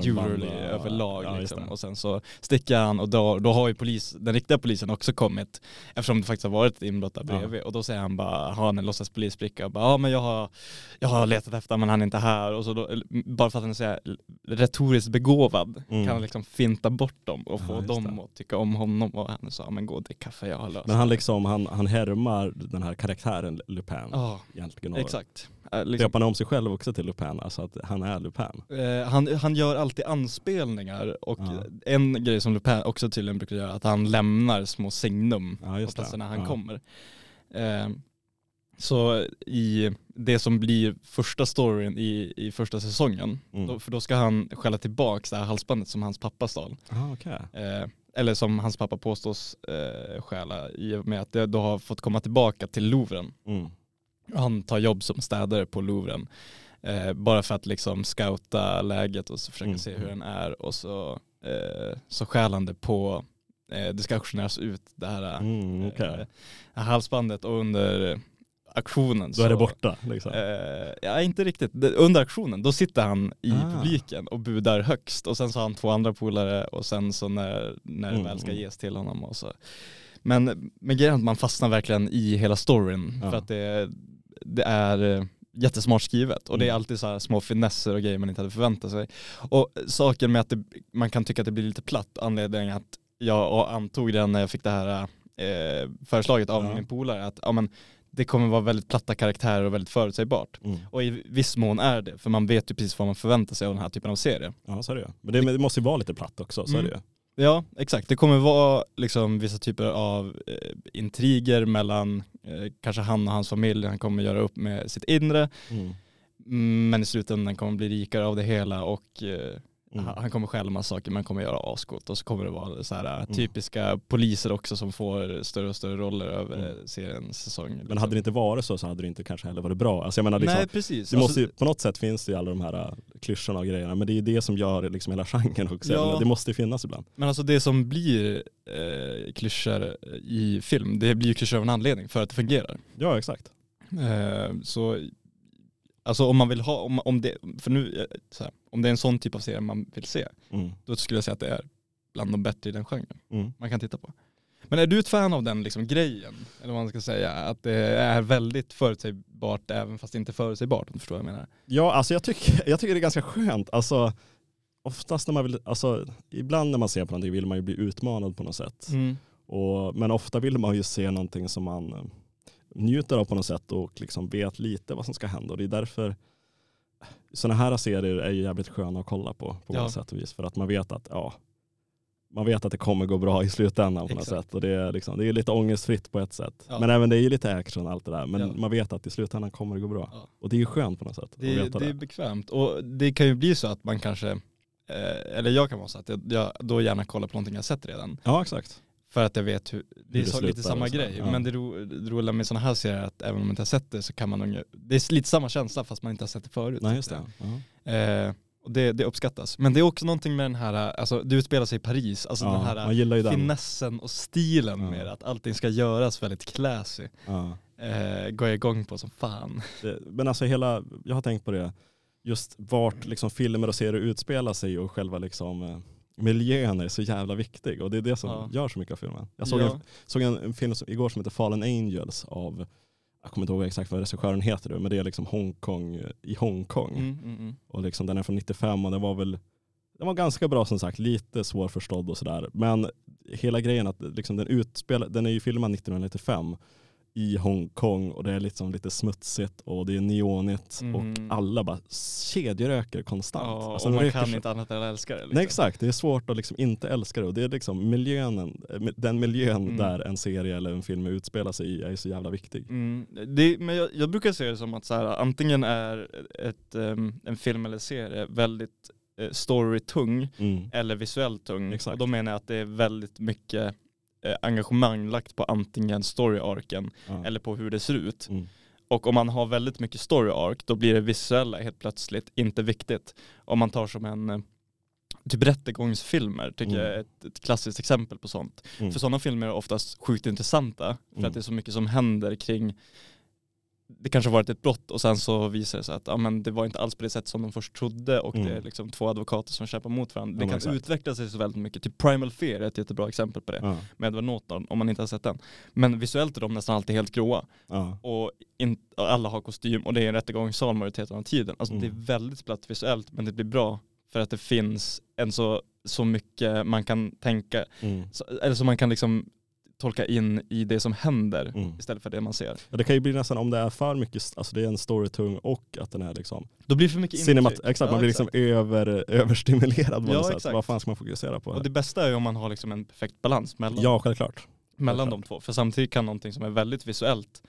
jewelry och- överlag. Ja, liksom. Och sen så sticker han och då, då har ju polis, den riktiga polisen också kommit eftersom det faktiskt har varit inbrott där Ja. bredvid. Och då säger han bara, har han en låtsaspolisbricka och bara, ja men jag har, jag har letat efter men han är inte här. Och så då, bara för att han är så här retoriskt begåvad Mm. kan han liksom finta bort dem och Ja, få dem att tycka om honom. Och han sa, ja men gå drick kaffe, jag har löst Men han det." liksom, han, han härmar den här karaktären Lupin Ja, egentligen. Exakt. Äh, liksom. Döper han om sig själv också till Lupin, alltså att han är Lupin. Eh, han, han gör alltid anspelningar och Ja. en grej som Lupin också tydligen brukar göra, att han lämnar små signum Ja, på platserna han Ja. kommer. Eh, så i det som blir första storyn i, i första säsongen, Mm. då, för då ska han skälla tillbaka det här halsbandet som hans pappa stal. Ah, okej. Eh, eller som hans pappa påstås eh, stjäla i och med att det då har fått komma tillbaka till Louvren. Mm. Han tar jobb som städare på Louvren. Eh, bara för att liksom scouta läget och så försöka Mm, se hur mm. den är och så, eh, så det på, eh, det ska auktioneras ut det här, Mm, eh, det här halsbandet och under auktionen Då är det borta liksom. Eh, ja inte riktigt, Det- under auktionen då sitter han i Ah. publiken och budar högst och sen så har han två andra polare och sen så när, när det Mm, väl ska mm. ges till honom och så. Men, men grejen är att man fastnar verkligen i hela storyn Ja. för att det, det är eh, jättesmart skrivet och det är Mm. alltid så här små finesser och grejer man inte hade förväntat sig. Och saken med att det, man kan tycka att det blir lite platt, anledningen att jag antog det när jag fick det här eh, förslaget av Ja. min polare att ja, men, det kommer vara väldigt platta karaktärer och väldigt förutsägbart. Mm. Och i viss mån är det, för man vet ju precis vad man förväntar sig av den här typen av serie. Ja så är det ju. Men det, det måste ju vara lite platt också, så är det ju. Ja, exakt. Det kommer vara liksom vissa typer av eh, intriger mellan eh, kanske han och hans familj. Han kommer göra upp med sitt inre, Mm. mm, men i slutändan kommer bli rikare av det hela och eh, Mm. han- kommer stjäla massa saker men kommer göra ascoolt. Och så kommer det vara så här Mm. typiska poliser också som får större och större roller över Mm. seriens säsong. liksom. Men hade det inte varit så så hade det inte kanske heller varit bra. Alltså jag menar liksom, Nej, precis. det måste Alltså, ju, på något sätt finns det ju alla de här äh, klyschorna och grejerna, men det är ju det som gör liksom hela genren också. Ja. menar, Det måste ju finnas ibland. Men alltså det som blir eh, klyschor i film, det blir ju klyschor av en anledning för att det fungerar. Ja exakt. Eh, så Alltså om man vill ha, om, om det, för nu, eh, här, om det är en sån typ av serie man vill se, Mm. då skulle jag säga att det är bland de bättre i den genren Mm. man kan titta på. Men är du ett fan av den liksom grejen, eller vad man ska säga, att det är väldigt förutsägbart även fast inte förutsägbart om du förstår vad jag menar? Ja, alltså jag tycker, jag tycker det är ganska skönt. Alltså, oftast när man vill, alltså, ibland när man ser på någonting vill man ju bli utmanad på något sätt. Och, men ofta vill man ju se någonting som man njuter av på något sätt och liksom vet lite vad som ska hända. Och det är därför sådana här serier är ju jävligt sköna att kolla på på Ja. många sätt och vis. För att man vet att ja, man vet att det kommer gå bra i slutändan på något Exakt. sätt. Och det är, liksom, det är lite ångestfritt på ett sätt. Ja. Men även det är ju lite action och allt det där. Men Ja. man vet att i slutändan kommer det gå bra. Ja. Och det är ju skönt på något sätt. Det, veta det är bekvämt och det kan ju bli så att man kanske, eh, eller jag kan vara så att jag, jag då gärna kollar på någonting jag sett redan. Ja exakt. För att jag vet hur, det är det så, lite samma grej. ja. Men det, ro, det roliga med sådana här serier är att även om man inte har sett det så kan man, det är lite samma känsla fast man inte har sett det förut. Nej just tycker det. Ja. Eh, och det, det uppskattas. Men det är också någonting med den här, alltså det utspelar sig i Paris, alltså Ja, den här ju den. finessen och stilen Ja. med att allting ska göras väldigt classy. Ja. Eh, går jag igång på som fan. Det, men alltså hela, jag har tänkt på det, just vart liksom filmer och serier utspelar sig och själva liksom eh, miljön är så jävla viktig och det är det som Ja. gör så mycket av filmen. Jag såg, Ja. en, såg en, en film igår som heter Fallen Angels av, jag kommer inte ihåg exakt vad regissören heter nu, men det är liksom Hongkong i Hongkong. Mm, mm, mm. Och liksom, den är från 95 och den var väl den var ganska bra som sagt, lite svårförstådd och sådär. Men hela grejen att liksom den utspelar, den är ju filmad 1995 i Hongkong och det är liksom lite smutsigt och det är neonigt Mm. och alla bara kedjeröker konstant. Ja, Alltså, och man kan så- inte annat än att älska det. Liksom. Nej exakt, det är svårt att liksom inte älska det och det är liksom miljön, den miljön Mm. där en serie eller en film utspelar sig i är så jävla viktig. Mm, det, men jag, jag brukar se det som att så här, antingen är ett, ehm, en film eller serie väldigt eh, storytung Mm. eller visuellt tung. Exakt. Och då menar jag att det är väldigt mycket eh, engagemang lagt på antingen story-arken Ja. eller på hur det ser ut. Mm. Och om man har väldigt mycket story-arc då blir det visuella helt plötsligt inte viktigt. Om man tar som en eh, typ rättegångsfilmer tycker Mm. jag är ett, ett klassiskt exempel på sånt. Mm. För sådana filmer är oftast sjukt intressanta för Mm. att det är så mycket som händer kring det kanske varit ett brott och sen så visar det sig att ja, men det var inte alls på det sätt som de först trodde och Mm. det är liksom två advokater som kämpar mot varandra. Ja, Det men kan exakt. utveckla sig så väldigt mycket. Typ Primal Fear är ett jättebra exempel på det Ja. med Edward Norton om man inte har sett den. Men visuellt är de nästan alltid helt gråa Ja. och, in, och alla har kostym och det är en rättegångssal majoriteten av tiden. Alltså Mm. det är väldigt platt visuellt men det blir bra för att det finns en så, så mycket man kan tänka, Mm. så, eller så man kan liksom tolka in i det som händer Mm. istället för det man ser. Ja, det kan ju bli nästan om det är för mycket, alltså det är en storytung och att den är liksom Då blir det för mycket cinemat, intryck. exakt, Ja, man blir exakt. liksom över, överstimulerad Ja, exakt. Vad fan ska man fokusera på? Och Här? det bästa är ju om man har liksom en perfekt balans mellan, Ja, självklart. mellan självklart. de två. För samtidigt kan någonting som är väldigt visuellt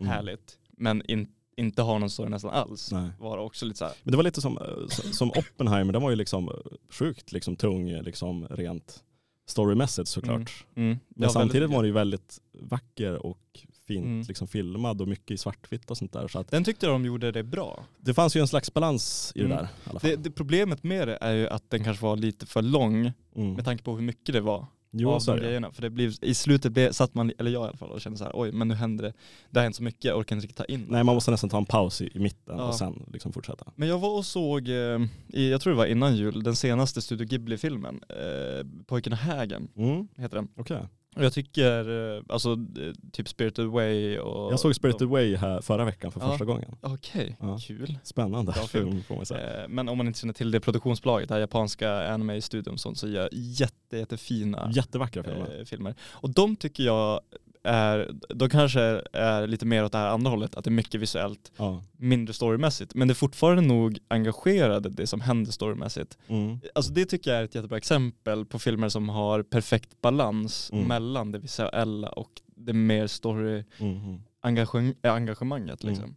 Mm. härligt men in, inte ha någon story nästan alls Nej. vara också lite så här. Men det var lite som, eh, som- som Oppenheimer, den var ju liksom eh, sjukt liksom tung, eh, liksom rent storymässigt såklart. Mm. Men Ja, samtidigt väldigt- var den ju väldigt vacker och fint Mm. liksom filmad och mycket i svartvitt och sånt där. Så att Den tyckte de gjorde det bra. det fanns ju en slags balans i det Mm. där. I. Det, det problemet med det är ju att den kanske var lite för lång mm. med tanke på hur mycket det var Jo, av så grejerna. För det blev, i slutet blev, satt man, eller jag i alla fall, och kände så här, oj men nu händer det, det har hänt så mycket, jag orkar inte riktigt ta in Nej, man måste nästan ta en paus i, i mitten Ja. och sen liksom fortsätta. Men jag var och såg, eh, i, jag tror det var innan jul, den senaste Studio Ghibli-filmen, eh, Pojken och hägen Mm. heter den. Okej. Jag tycker, eh, alltså eh, typ Spirited Away och... Jag såg Spirited Away här förra veckan för Ja. första gången. Okej, Ja. kul. Spännande Bra film. får man säga. Eh, Men om man inte känner till det produktionsbolaget, det här japanska anime-studion som så gör jätte, jättefina Jättevackra filmer. filmer. Och de tycker jag är, de kanske är lite mer åt det här andra hållet, att det är mycket visuellt, Ja. mindre storymässigt. Men det är fortfarande nog engagerade det som händer storymässigt. Mm. Alltså det tycker jag är ett jättebra exempel på filmer som har perfekt balans Mm. mellan det visuella och det mer story-engagemanget. Mm. engagemanget Mm. liksom.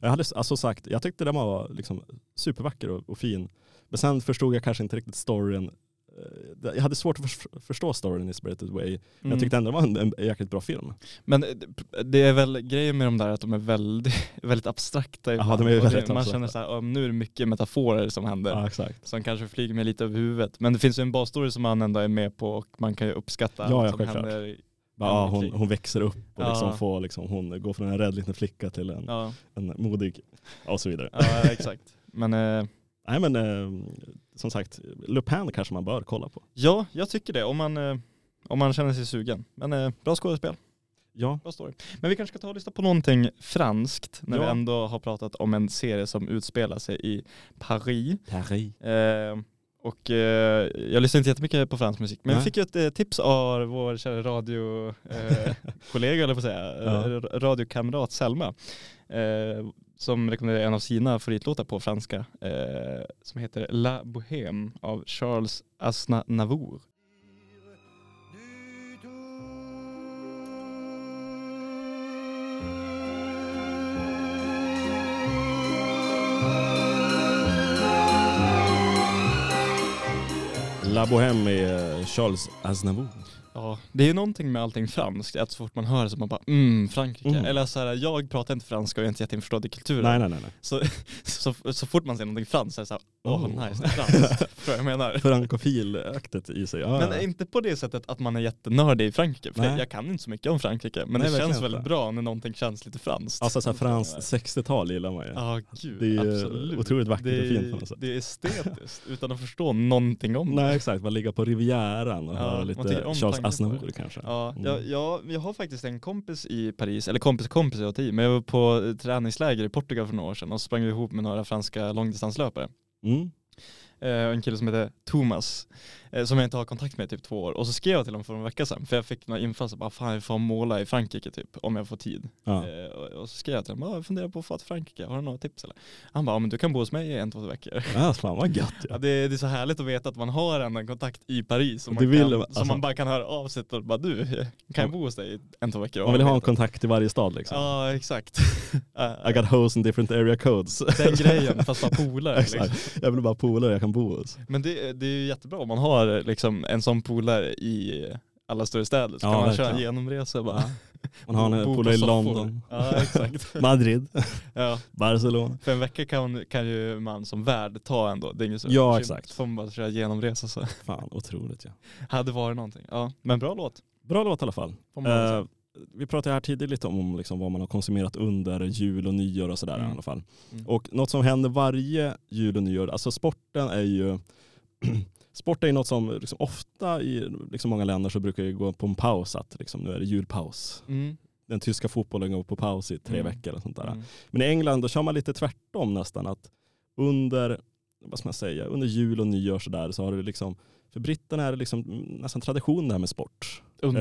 Jag hade alltså sagt, jag tyckte den var liksom supervacker och, och fin. Men sen förstod jag kanske inte riktigt storyn. Eh, Jag hade svårt att förs- förstå storyn i Spirited Way. Men Mm. jag tyckte ändå det var en, en jäkligt bra film. Men det- det är väl grejen med de där att de är väldigt, väldigt abstrakta ibland. de är väldigt Man abstrakta. känner så här, "Ja, nu är det mycket metaforer som händer. Ja, exakt. Som kanske flyger mig lite över huvudet. Men det finns ju en basstory som man ändå är med på och man kan ju uppskatta Ja, allt ja, som självklart. händer. Ja, hon, hon växer upp och liksom Ja. får liksom, hon går från en rädd liten flicka till en, Ja, en modig och så vidare. ja exakt. Men eh, Nej men eh, som sagt, Lupin kanske man bör kolla på. ja, jag tycker det om man, eh, om man känner sig sugen. Men eh, bra skådespel, Ja, bra story. Men vi kanske ska ta och lyssna på någonting franskt när vi Ja. ändå har pratat om en serie som utspelar sig i Paris. Paris. Eh, och eh, jag lyssnar inte jättemycket på fransk musik, men vi Nej. fick ju ett eh, tips av vår kära radiokollega, eh, kollega, eller på säga, Ja. eh, radiokamrat Selma. Som rekommenderar en av sina favoritlåtar på franska, eh, som heter La Bohème av Charles Aznavour. La Bohème med eh, Charles Aznavour. Ja, det är ju någonting med allting franskt, att så fort man hör det så man bara mm, Frankrike. Mm. Eller så här, jag pratar inte franska och jag är inte jätteinförstådd i kulturen. Nej nej nej. nej. Så, så, så fort man ser någonting franskt så är det såhär, åh Oh. nice, är franskt. Förstår jag menar? Frankofil-aktet i sig. Ja, Men ja. inte på det sättet att man är jättenördig i Frankrike, för Nej. jag kan inte så mycket om Frankrike. Men Nej, det känns väldigt bra när någonting känns lite franskt. Alltså så här franskt 60-tal gillar man ju. Ja, gud, Det är ju absolut. otroligt vackert det och är, fint på något sätt. Det är estetiskt, utan att förstå någonting om det. Nej exakt, man ligga på Rivieran och Ja, man lite Charles på det. kanske. Ja, Mm. jag, jag, jag har faktiskt en kompis i Paris, eller kompis kompis jag tio, men jag var på träningsläger i Portugal för några år sedan och sprang ihop med några franska långdistanslöpare. Mm. Eh, en kille som heter Thomas, eh, som jag inte har kontakt med i typ två år. Och så skrev jag till honom för en vecka sedan, för jag fick några infall så bara, fan jag får måla i Frankrike typ, om jag får tid. Ja. Eh, och, så skrev jag till "Ja, jag funderar på att få till Frankrike, har du några tips eller? Han bara, ja, men du kan bo hos mig i en, två veckor. Ja, fan vad gött Ja, ja. det, det är så härligt att veta att man har en, kontakt i Paris som, man, vill kan, man, som alltså. man bara kan höra av sig och bara du, kan jag bo hos dig i en, två veckor? Man vill ha en kontakt i varje stad liksom. Ja exakt. I got hoes in different area codes. Den grejen, fast bara polare. liksom. Jag vill bara polare jag kan bo hos. Men det, det är ju jättebra om man har liksom en sån polare i alla större städer. Så Ja, kan man verkligen. köra genomresa bara. Man har en på polare i. London, Ja exakt. Madrid, ja. Barcelona. För en vecka kan, kan ju man som värd ta ändå. Det är inget så Ja, exakt. Får man bara köra genomresa så. Fan otroligt ja. Hade varit någonting. Ja, men bra låt. Bra låt i alla fall. Eh, vi pratade här tidigare lite om liksom vad man har konsumerat under jul och nyår och sådär Mm. i alla fall. Mm. Och något som händer varje jul och nyår, alltså sporten är ju Sport är ju något som liksom ofta i liksom många länder så brukar det gå på en paus att liksom, nu är det julpaus. Mm. Den tyska fotbollen går på paus i tre Mm. veckor och sånt där. Mm. Men i England då kör man lite tvärtom nästan att under, vad ska man säga, under jul och nyår så där så har det liksom, för britterna är det liksom nästan tradition det här med sport. Under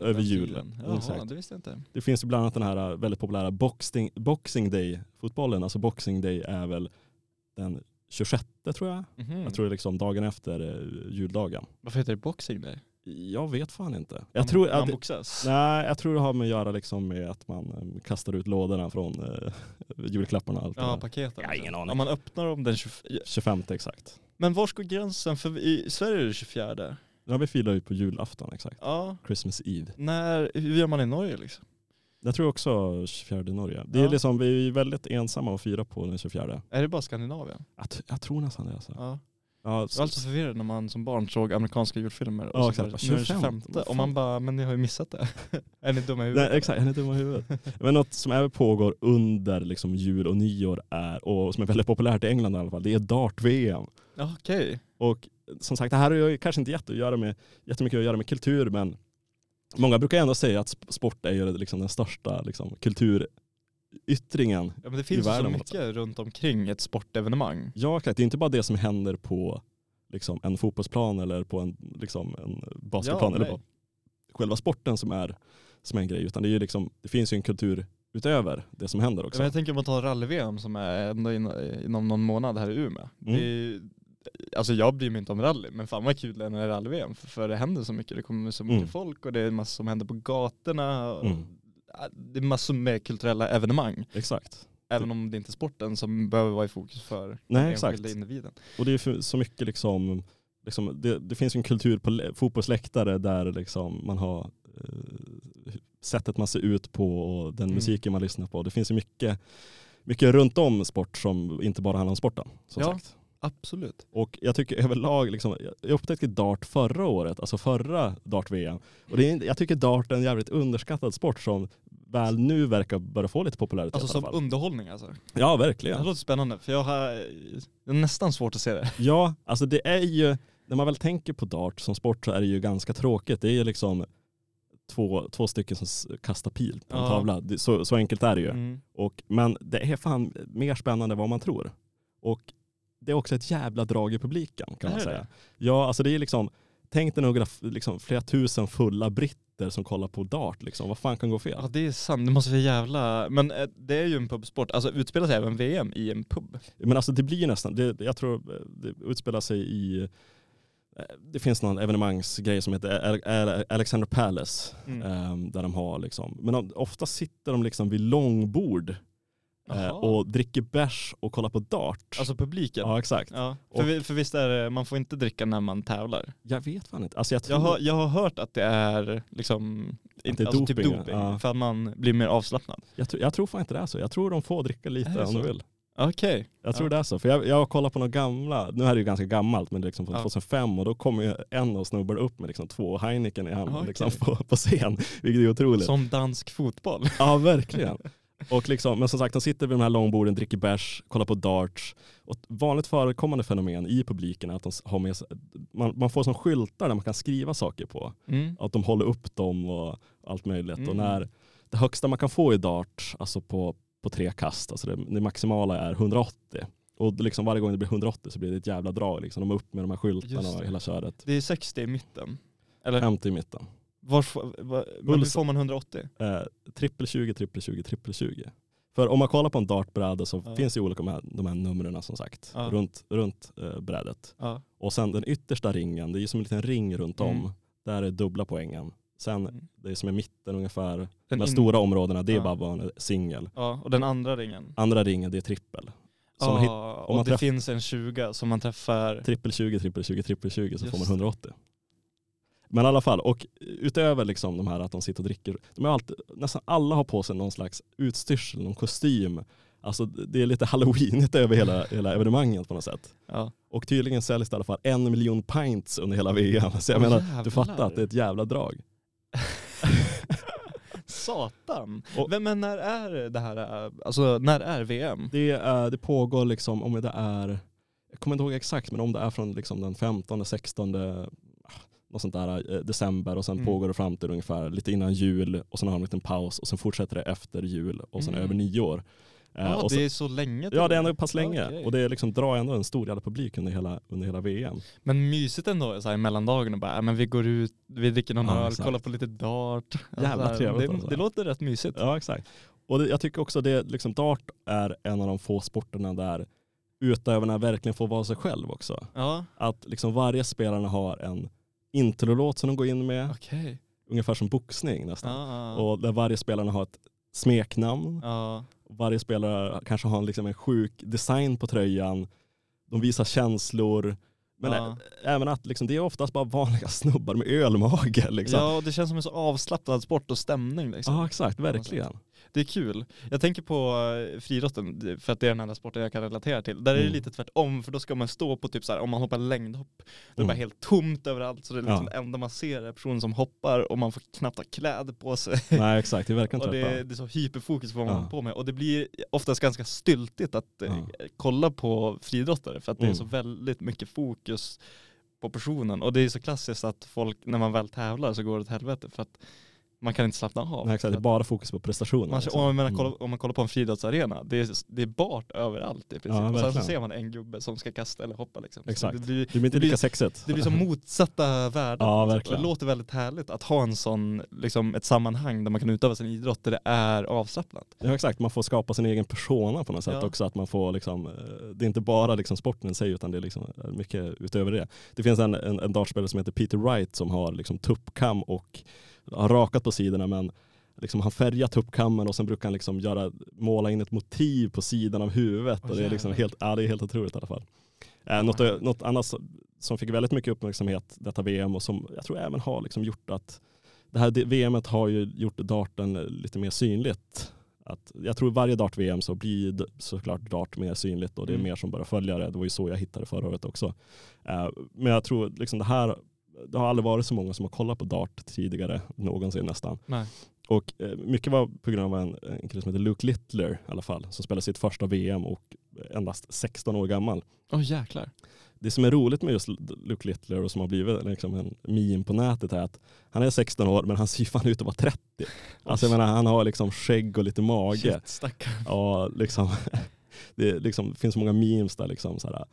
över den julen. Jaha, Exakt. det visste jag inte. Det finns ju bland annat den här äh, väldigt populära boxing, boxing day-fotbollen. Alltså boxing day är väl den 26 tror jag. Mhm. Jag tror det är liksom dagen efter eh, juldagen. Varför heter det boxing day? Jag vet fan inte. Jag Man- tror, man att, boxas? nej, jag tror det har med att göra liksom med att man eh, kastar ut lådorna från eh, julklapparna. Allt Ja, paketen. Jag har ingen aning. Om man öppnar dem den 24. 25 exakt. Men var ska gränsen? För i Sverige är det 24. Ja vi firar ju på julafton exakt. Ja. Christmas Eve. När, hur gör man i Norge liksom? Jag tror också 24 i Norge. Det är Ja. liksom, vi är väldigt ensamma att fira på den 24. Är det bara Skandinavien? Jag, t- jag tror nästan det alltså. Ja. Ja, Jag var alltså förvirrad när man som barn såg amerikanska julfilmer. Ja, och så exakt. bara, nu är det 25. 25. Och man bara, men ni har ju missat det. är ni dumma i huvudet? Nej, exakt, han är dum i huvudet. Men något som även pågår under liksom jul och nyår är, och som är väldigt populärt i England i alla fall, det är dart-VM. Ja, Okej. Och som sagt, det här har ju kanske inte jätte att göra med, jättemycket att göra med kultur, men många brukar ändå säga att sp- sport är ju liksom den största liksom, kulturyttringen. Ja, men det finns så världen, mycket runt omkring ett sportevenemang. Ja, klart, det är inte bara det som händer på liksom, en fotbollsplan eller på en, liksom, en basketplan Ja, eller på själva sporten som är, som är en grej, utan det, är liksom, det finns ju en kultur utöver det som händer också. Men jag tänker om man tar rally-VM som är ändå in, inom någon månad här i Umeå. Mm. Det alltså jag bryr mig inte om rally, men fan vad kul det är när det är rally-VM. För, för det händer så mycket, det kommer så mycket Mm. folk och det är massor som händer på gatorna. Och, Mm. Det är massor med kulturella evenemang. Exakt. Även om det inte är sporten som behöver vara i fokus för Nej, den enskilda individen. Och det är så mycket liksom, liksom det, det finns en kultur på lä- fotbollsläktare där liksom man har eh, sättet man ser ut på och den Mm. musiken man lyssnar på. Det finns ju mycket, mycket runt om sport som inte bara handlar om sporten. Som Ja. sagt. Absolut. Och jag tycker överlag, liksom, jag upptäckte dart förra året, alltså förra dart-VM. Och det är, jag tycker dart är en jävligt underskattad sport som väl nu verkar börja få lite popularitet Alltså som underhållning alltså. Ja, Det verkligen. låter spännande för jag har det är nästan svårt att se det. Ja, alltså det är ju, när man väl tänker på dart som sport så är det ju ganska tråkigt. Det är ju liksom två, två stycken som kastar pil på en Ja. tavla. Det, så, så enkelt är det ju. Mm. Och, men det är fan mer spännande än vad man tror. Och det är också ett jävla drag i publiken kan man säga. det? Ja, alltså det är liksom, tänk dig några liksom, flera tusen fulla britter som kollar på dart. Liksom. Vad fan kan gå fel? Ja det är sant, det måste vara jävla, men eh, det är ju en pubsport, alltså utspelar sig även VM i en pub? Men alltså det blir nästan, det, jag tror eh, det utspelar sig i, eh, det finns någon evenemangsgrej som heter Al- Al- Alexander Palace. Mm. ehm, där de har liksom, men ofta sitter de liksom vid långbord eh, Jaha. och dricker bärs och kollar på dart. Alltså publiken? ja exakt. Ja, Och- för, vi- för visst är det, man får inte dricka när man tävlar. Jag vet fan inte. Alltså jag tror, Jag har, jag har hört att det är liksom, är alltså typ doping, doping, ja. för att man blir mer avslappnad. jag, tror, jag tror fan inte det är så. Jag tror de får dricka lite om de vill. Okej. Jag tror Ja. det är så. För jag, jag har kollat på några gamla, nu är det ju ganska gammalt, men liksom från Ja. 2005 och då kommer ju en av snubbarna upp med liksom två Heineken i handen okej. liksom på, på scen. Vilket är otroligt. Som dansk fotboll. Ja, verkligen. Och liksom, men som sagt, de sitter vid de här långborden, dricker bärs, kollar på darts. Och vanligt förekommande fenomen i publiken är att de har med sig, man, man får som skyltar där man kan skriva saker på. Mm. Att de håller upp dem och allt möjligt. Och Mm. när det högsta man kan få i dart, alltså på, på tre kast, alltså det, det maximala är 180. Och liksom varje gång det blir 180 så blir det ett jävla drag. Liksom. De är upp med de här skyltarna och hela köret. Det är 60 i mitten. Eller 50 i mitten. Var, får- var, men hur får man 180? Eh, trippel 20, trippel 20, trippel 20. För om man kollar på en dartbräda så Ja. finns det ju olika de här, de här numren som sagt Ja. runt, runt eh, brädet. Ja. Och sen den yttersta ringen, det är ju som en liten ring runt om. Mm. Där är dubbla poängen. Sen Mm. det som är mitten ungefär, Den de här in- stora områdena, det är bara bara en singel. Ja, och den andra ringen. Andra ringen det är trippel. Ja, hit, och det träff- finns en 20 som man träffar. trippel 20, trippel 20, trippel 20 så Just får man det. 180. Men i alla fall, och utöver liksom de här att de sitter och dricker, de är alltid, nästan alla har på sig någon slags utstyrsel, någon kostym. Alltså det är lite halloweenigt över hela, hela evenemanget på något sätt. Ja. Och tydligen säljs det i alla fall en miljon pints under hela VM. Så jag Åh, menar, jävlar. du fattar att det är ett jävla drag. Satan. Och- Men, men när är det här, alltså när är VM? Det, är, det pågår liksom, om det är, jag kommer inte ihåg exakt, men om det är från liksom den 15, 16, ah, något sånt där, eh, december och sen Mm. pågår det fram till ungefär lite innan jul och sen har de en liten paus och sen fortsätter det efter jul och sen Mm. över nyår. Eh, Ja, och det så, är så länge ja det är ändå pass länge Okej. och det är liksom, drar ändå en stor jävla publik under hela, under hela VM. Men mysigt ändå så här, i mellandagen och bara, äh, men vi går ut, vi dricker någon Ja, öl, kollar på lite dart. Jävla så här, trevligt det, alltså. det låter rätt mysigt. Ja exakt. Och det, jag tycker också det, liksom dart är en av de få sporterna där utövarna verkligen får vara sig själv också. Ja, Att liksom varje spelare har en introlåt som de går in med, okej. ungefär som boxning nästan. Ja, Och där varje spelare har ett smeknamn. ja. Varje spelare kanske har en, liksom en sjuk design på tröjan. De visar känslor. Men Ja. ä- även att liksom, det är oftast bara vanliga snubbar med ölmage. Liksom. ja, och det känns som en så avslappnad sport och stämning liksom. Ja exakt, verkligen. Det är kul. Jag tänker på eh, friidrotten, för att det är den enda sporten jag kan relatera till. Där är det Mm. lite tvärtom, för då ska man stå på typ så här, om man hoppar längdhopp, då är det Mm. bara helt tomt överallt, så det är liksom Ja. enda man ser är personen som hoppar och man får knappt ha kläder på sig. Nej exakt, det är verkligen Och det, det är så hyperfokus på vad man Ja. håller på med. Och det blir oftast ganska styltigt att eh, Ja. kolla på friidrottare för att det är Mm. så väldigt mycket fokus på personen. Och det är så klassiskt att folk, när man väl tävlar så går det åt helvete för att man kan inte slappna av. Nej, exakt, det är bara fokus på prestationen. man, liksom. om, man Mm. kollar, om man kollar på en friidrottsarena, det är, det är bart överallt i princip. Ja, och sen så ser man en gubbe som ska kasta eller hoppa liksom. Så Exakt. Det blir, Det blir inte lika sexigt. det blir som motsatta världar. Ja, sätt. verkligen. Det låter väldigt härligt att ha en sån, liksom ett sammanhang där man kan utöva sin idrott där det är avslappnat. Ja exakt, man får skapa sin egen persona på något sätt Ja. också. Att man får liksom, eh, det är inte bara liksom sporten i sig utan det är liksom eh, mycket utöver det. Det finns en, en, en dartspelare som heter Peter Wright som har liksom tuppkam och har rakat på sidorna men liksom han färgar tuppkammen och sen brukar han liksom göra, måla in ett motiv på sidan av huvudet. Åh, och det, är liksom helt, ja, det är helt otroligt i alla fall. Eh, något, något annat som- fick väldigt mycket uppmärksamhet detta VM och som jag tror även har liksom gjort att det här VMet har ju gjort darten lite mer synligt. Att jag tror varje dart-VM så blir såklart dart mer synligt och det är Mm. mer som börjar följa det. Det var ju så jag hittade förra året också. Eh, men jag tror liksom det här, det har aldrig varit så många som har kollat på dart tidigare någonsin nästan. Nej. Och eh, mycket var på grund av en, en kille som heter Luke Littler i alla fall, som spelade sitt första VM och endast 16 år gammal. Åh jäklar. Det som är roligt med just Luke Littler och som har blivit liksom en meme på nätet är att han är 16 år men han ser fan ut att vara 30. Alltså jag menar han har liksom skägg och lite mage. Shit, stackarn. Ja, liksom, det liksom, finns många memes där liksom så här,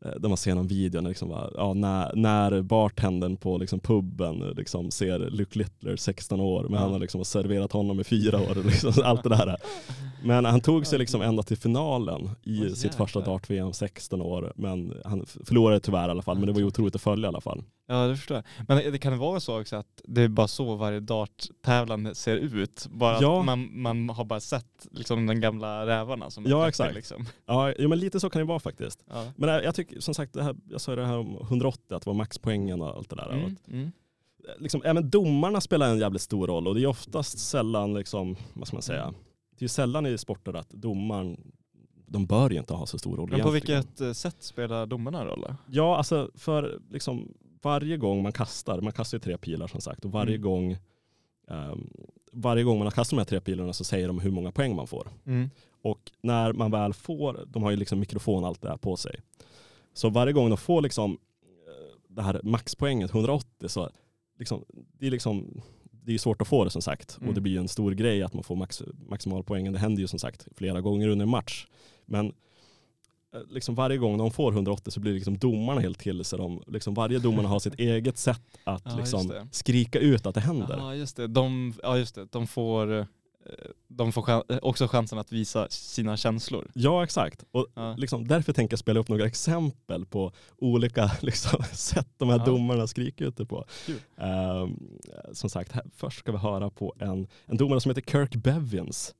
där man ser någon video när, liksom, bara, ja, när, när bartendern på liksom, puben eh, liksom, ser Luke Littler 16 år men Ja. han har liksom serverat honom i fyra år. Liksom, allt det där. Men han tog sig liksom ända till finalen i Oj, sitt första dart-VM 16 år. Men han förlorade tyvärr i alla fall. Men det var ju otroligt att följa i alla fall. Ja det förstår jag. Men det kan vara så också att det är bara så varje darttävlan ser ut. Bara Ja. att man, man har bara sett liksom de gamla rävarna som Ja, är 30, exakt. Liksom. Ja, jo, men lite så kan det vara faktiskt. Ja. Men eh, jag tycker som sagt, det här, jag sa det här om 180, att det var maxpoängen och allt det där. Mm, mm. liksom, även domarna spelar en jävligt stor roll och det är oftast sällan, liksom, vad ska man säga, det är sällan i sporter att domaren, de bör ju inte ha så stor roll Men på vilket eh, sätt spelar domarna roll? Ja, alltså för liksom varje gång man kastar, man kastar ju tre pilar som sagt och varje Mm. gång ehm, varje gång man har kastat de här tre pilarna så säger de hur många poäng man får. Och när man väl får, de har ju liksom mikrofon allt det där på sig. Så varje gång de får liksom eh, det här maxpoänget 180 så liksom, det är liksom det är svårt att få det som sagt Mm. och det blir ju en stor grej att man får max, maximalpoängen. Det händer ju som sagt flera gånger under en match. Men liksom varje gång de får 180 så blir liksom domarna helt till sig. De, liksom varje domare har sitt eget sätt att Ja, liksom skrika ut att det händer. Ja just det, de, ja, just det. de får, eh, de får chan- eh, också chansen att visa sina känslor. Ja exakt. Och Ja. liksom, därför tänker jag spela upp några exempel på olika liksom, sätt de här Ja. domarna skriker ut det på. Ehm, som sagt, här, först ska vi höra på en, en domare som heter Kirk Bevins.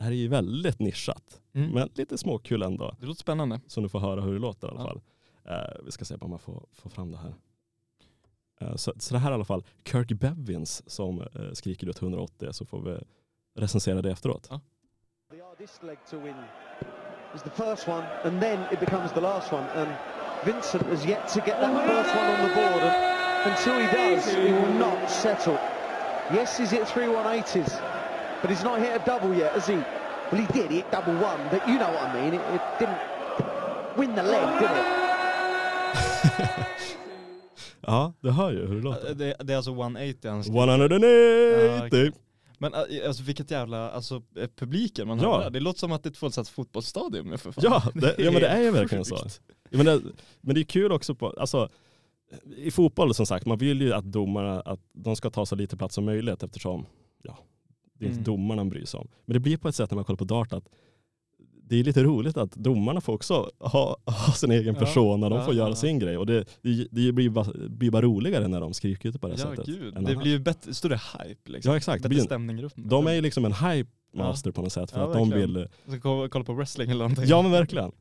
Det här är ju väldigt nischat, Mm. men lite småkul ändå. Det låter spännande. Så du får höra hur det låter i alla Ja. fall. Eh, vi ska se om man får, får fram det här. Eh, så, så det här är i alla fall Kirk Bevins som eh, skriker ut 180 så får vi recensera det efteråt. Ja. The hardest leg to win is the first one, and then it becomes the last one. And Vincent has yet to get that first one on the board, and until he does, he will not settle. Yes, he's hit three 180s, but he's not hit a double yet, has he? Well, he did. He hit double one, but you know what I mean. It, it didn't win the leg, did it? Ja, du hör ju hur det låter. Det, det är alltså 180 han skriver. 180! Ja. Men äh, alltså vilket jävla, alltså eh, publiken man Ja. där. Det låter som att det är ett fullsatt fotbollsstadion för fan. Ja, det, ja men det är ju verkligen så. men, det, men det är kul också på, alltså i fotboll som sagt, man vill ju att domarna, att de ska ta så lite plats som möjligt eftersom, ja, det är inte Mm. domarna man bryr sig om. Men det blir på ett sätt när man kollar på dart att det är lite roligt att domarna får också ha, ha sin egen Ja, person när de ja, får göra ja. sin grej. Och det, det, det blir, bara, blir bara roligare när de skriker ut det på det Ja sättet. gud, det blir ju bättre, större hype liksom. Ja exakt, Bättre stämning i de är ju liksom en hype master på något sätt för Ja, att de verkligen. vill Så kolla, kolla på wrestling eller någonting. Ja men verkligen.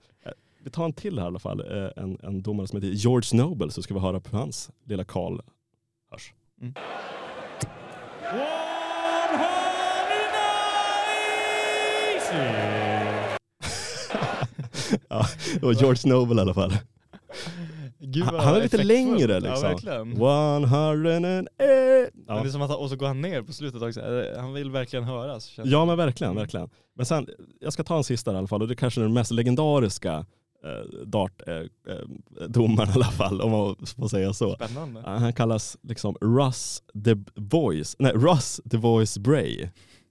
Vi tar en till här i alla fall. Eh, En, en domare som heter George Noble så ska vi höra på hans lilla Karl hörs. Mm. ja, det var George Noble i alla fall. Gud, Han- han är lite längre, liksom. Ja verkligen. 108. Men Ja. det är som att och så går han ner på slutet också. Eh, Han vill verkligen höras. ja men verkligen, verkligen. Men sen, jag ska ta en sista i alla fall och det är kanske är den mest legendariska eh, dart-domaren i alla fall om man får säga så. Spännande. Han kallas liksom Russ the Voice, nej Russ the Voice Bray.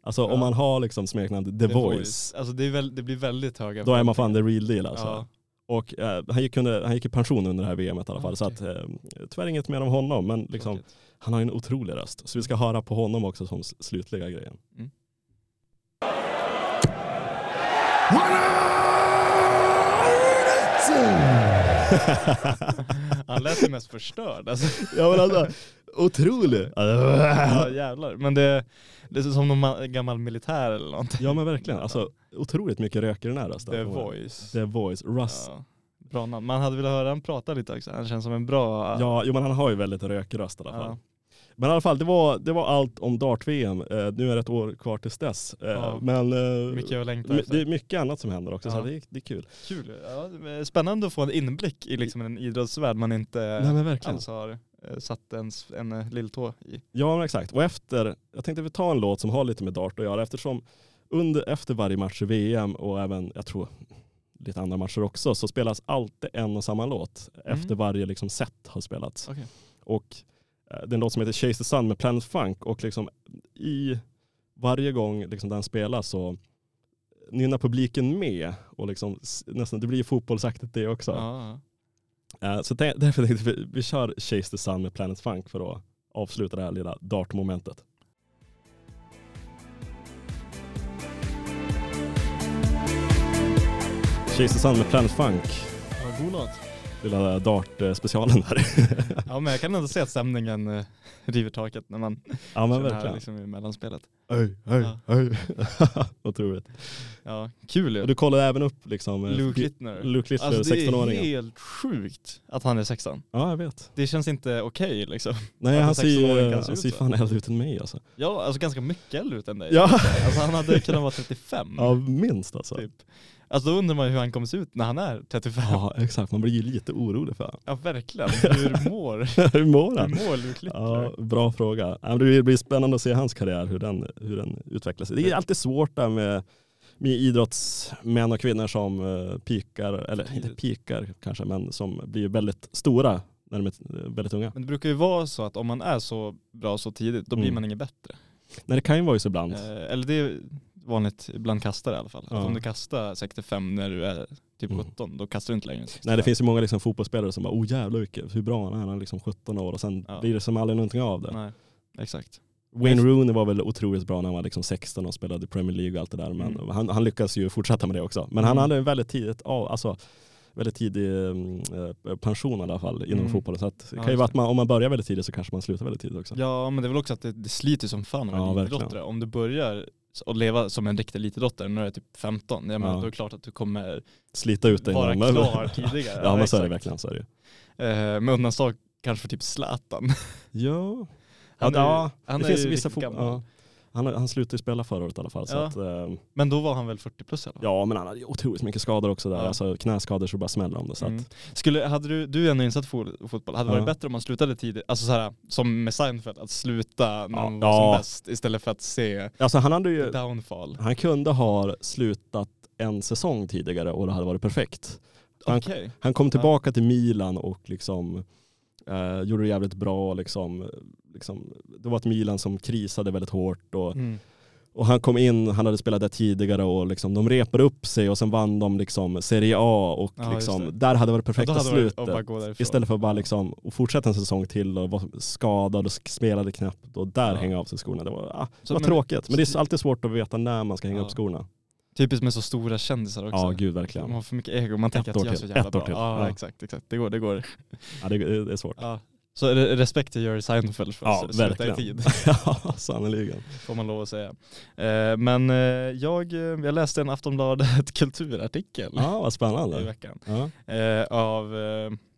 Alltså Ja. om man har liksom smeknamnet The, Voice, Alltså det, är väl, det blir väldigt höga då är man fan the real deal alltså. Ja. Och eh, han, gick under, han gick i pension under det här VMet i alla fall. Ah, Så att, eh, tyvärr inget mer om honom, men liksom, Tråkigt. han har ju en otrolig röst. Så vi ska höra på honom också som slutliga grejen. Han lät ju mest förstörd alltså. ja men alltså, otrolig. Ja jävlar. Men det, det är som någon ma- gammal militär eller någonting. Ja men verkligen, alltså otroligt mycket rök i den här rösten. The Voice. The Voice, Russ. Ja. Bra namn. Man hade velat höra han prata lite också. Han känns som en bra... Ja, jo, men han har ju väldigt rökig röst i alla fall. Ja. Men i alla fall, det var, det var allt om dart-VM. Eh, nu är det ett år kvar tills dess. Eh, Ja. Men eh, Mycket att längta my- efter. det är mycket annat som händer också, Ja. så det, är, det är kul. Kul. Ja, spännande att få en inblick i liksom en idrottsvärld man inte Nej alls har satt ens en eh, lilltå i. Ja men exakt. Och efter, jag tänkte vi tar en låt som har lite med dart att göra eftersom under, efter varje match i VM och även, jag tror lite andra matcher också, så spelas alltid en och samma låt Mm. efter varje liksom, set har spelats. Okej. Och eh, det är en låt som heter Chase the Sun med Planet Funk och liksom i varje gång liksom den spelas så nynnar publiken med och liksom nästan, det blir ju fotbollsaktigt det också. Ja. Eh, så därför tänkte vi, vi kör Chase the Sun med Planet Funk för att avsluta det här lilla dartmomentet. Chase the Sun med Planet Funk, ja, god låt lilla dart-specialen där. Ja men jag kan ändå se att stämningen eh, river taket när man ja men kör här liksom i mellanspelet. Oj, oj, Ja. oj. Otroligt. Ja, kul ju. Och du kollade även upp liksom eh, Luke Littner. Luke Littner, Alltså det är 16-åringen. helt sjukt att han är 16. Ja jag vet. Det känns inte okej liksom. Nej han ser 16-åring ju han ser fan äldre ut än mig alltså. Ja, alltså ganska mycket äldre ut än dig. Ja, Alltså han hade kunnat vara 35. ja minst alltså. Typ. Alltså då undrar man ju hur han kommer se ut när han är 35. Ja exakt, man blir ju lite orolig för honom. Ja verkligen. Hur mår, Hur mår hur han? mår Luke? Ja, bra fråga. Det blir spännande att se hans karriär, hur den, hur den utvecklas. Det är alltid svårt där med, med idrottsmän och kvinnor som uh, pikar, eller inte pikar kanske, men som blir väldigt stora när de är eh, väldigt unga. Men det brukar ju vara så att om man är så bra så tidigt, då blir Mm. man inget bättre. Nej det kan ju vara så ibland. Eh, eller det vanligt bland kastare i alla fall. Ja. Att om du kastar 65 när du är typ Mm. 17, då kastar du inte längre än 65. Nej det finns ju många liksom fotbollsspelare som bara, oh jävlar vilket, hur bra han är, han är liksom 17 år och sen Ja. blir det som aldrig någonting av det. Nej, exakt. Wayne Rooney var väl otroligt bra när han var liksom 16 och spelade i Premier League och allt det där. Men Mm. han, han lyckas ju fortsätta med det också. Men han Mm. hade en väldigt tidigt, alltså, väldigt tidig mm, eh, pension i alla fall inom Mm. fotbollen. Så att, det Ja, kan ju vara att man, om man börjar väldigt tidigt så kanske man slutar väldigt tidigt också. Ja men det är väl också att det, det sliter som fan att Ja, verkligen. elitidrottare. Om du börjar att leva som en riktig elitidrottare när du är typ 15, jag menar, Ja. då är det klart att du kommer Slita ut dig. vara innan- klar tidigare. ja, men så är det verkligen. Så är det. Eh, med undantag kanske för typ Zlatan. Ja, Han är, ja han det är finns ju vissa fotboll. Ja. Han, han slutade ju spela förra året i alla fall. Så Ja. att, eh, Men då var han väl 40 plus fall? ja men han hade otroligt mycket skador också där. Ja. Alltså, knäskador så det bara smäller om det. Så Mm. att, Skulle, hade du, du är ändå insatt i fo- fotboll, hade det varit bättre om man slutade tidigt, alltså så här, som med Seinfeld, att sluta när man var som bäst istället för att se alltså, han hade ju, downfall? Han kunde ha slutat en säsong tidigare och det hade varit perfekt. Han, Okej. han kom tillbaka till Milan och liksom, eh, gjorde det jävligt bra. Liksom, liksom, det var ett Milan som krisade väldigt hårt. Och, Mm. och han kom in, han hade spelat där tidigare och liksom, de repade upp sig och sen vann de liksom Serie A. Och Ja, liksom, där hade varit Ja, perfekta varit slutet. Istället för att bara Ja. liksom, och fortsätta en säsong till och vara skadad och spelade knappt och där Ja. hänga av sig skorna. Det var, ah, Så, var men- tråkigt. Men det är alltid svårt att veta när man ska hänga Ja. upp skorna. Typiskt med så stora kändisar också. Ja, gud De verkligen. har för mycket ego, man tänker att jag är så jävla Ett år bra. till. Ja, Ja. exakt, exakt. Det går, det går. Ja, det, det är svårt. Ja. Så re- respekt till Jerry Seinfeld för Ja, att sluta i tid, ja, sannerligen. får man lov att säga. Eh, men eh, jag, eh, jag läste en Aftonbladet kulturartikel Ja, vad i spännande. veckan. Ja. av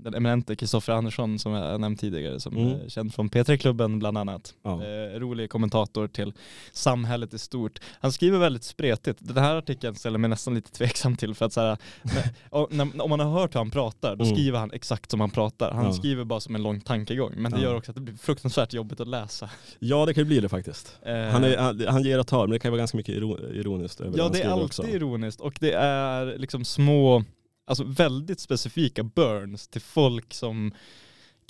den eminente Kristoffer Andersson som jag nämnt tidigare, som Mm. är känd från P3-klubben bland annat. Ja. Eh, rolig kommentator till samhället i stort. Han skriver väldigt spretigt. Den här artikeln ställer mig nästan lite tveksam till för att så här, när, om man har hört hur han pratar, då Mm. skriver han exakt som han pratar. Han Ja. skriver bara som en lång tankegång, men det Ja. gör också att det blir fruktansvärt jobbigt att läsa. ja, det kan ju bli det faktiskt. Eh, Han, är, han, han ger och tar, men det kan ju vara ganska mycket iro- ironiskt över Ja det är alltid också. ironiskt och det är liksom små, alltså väldigt specifika burns till folk som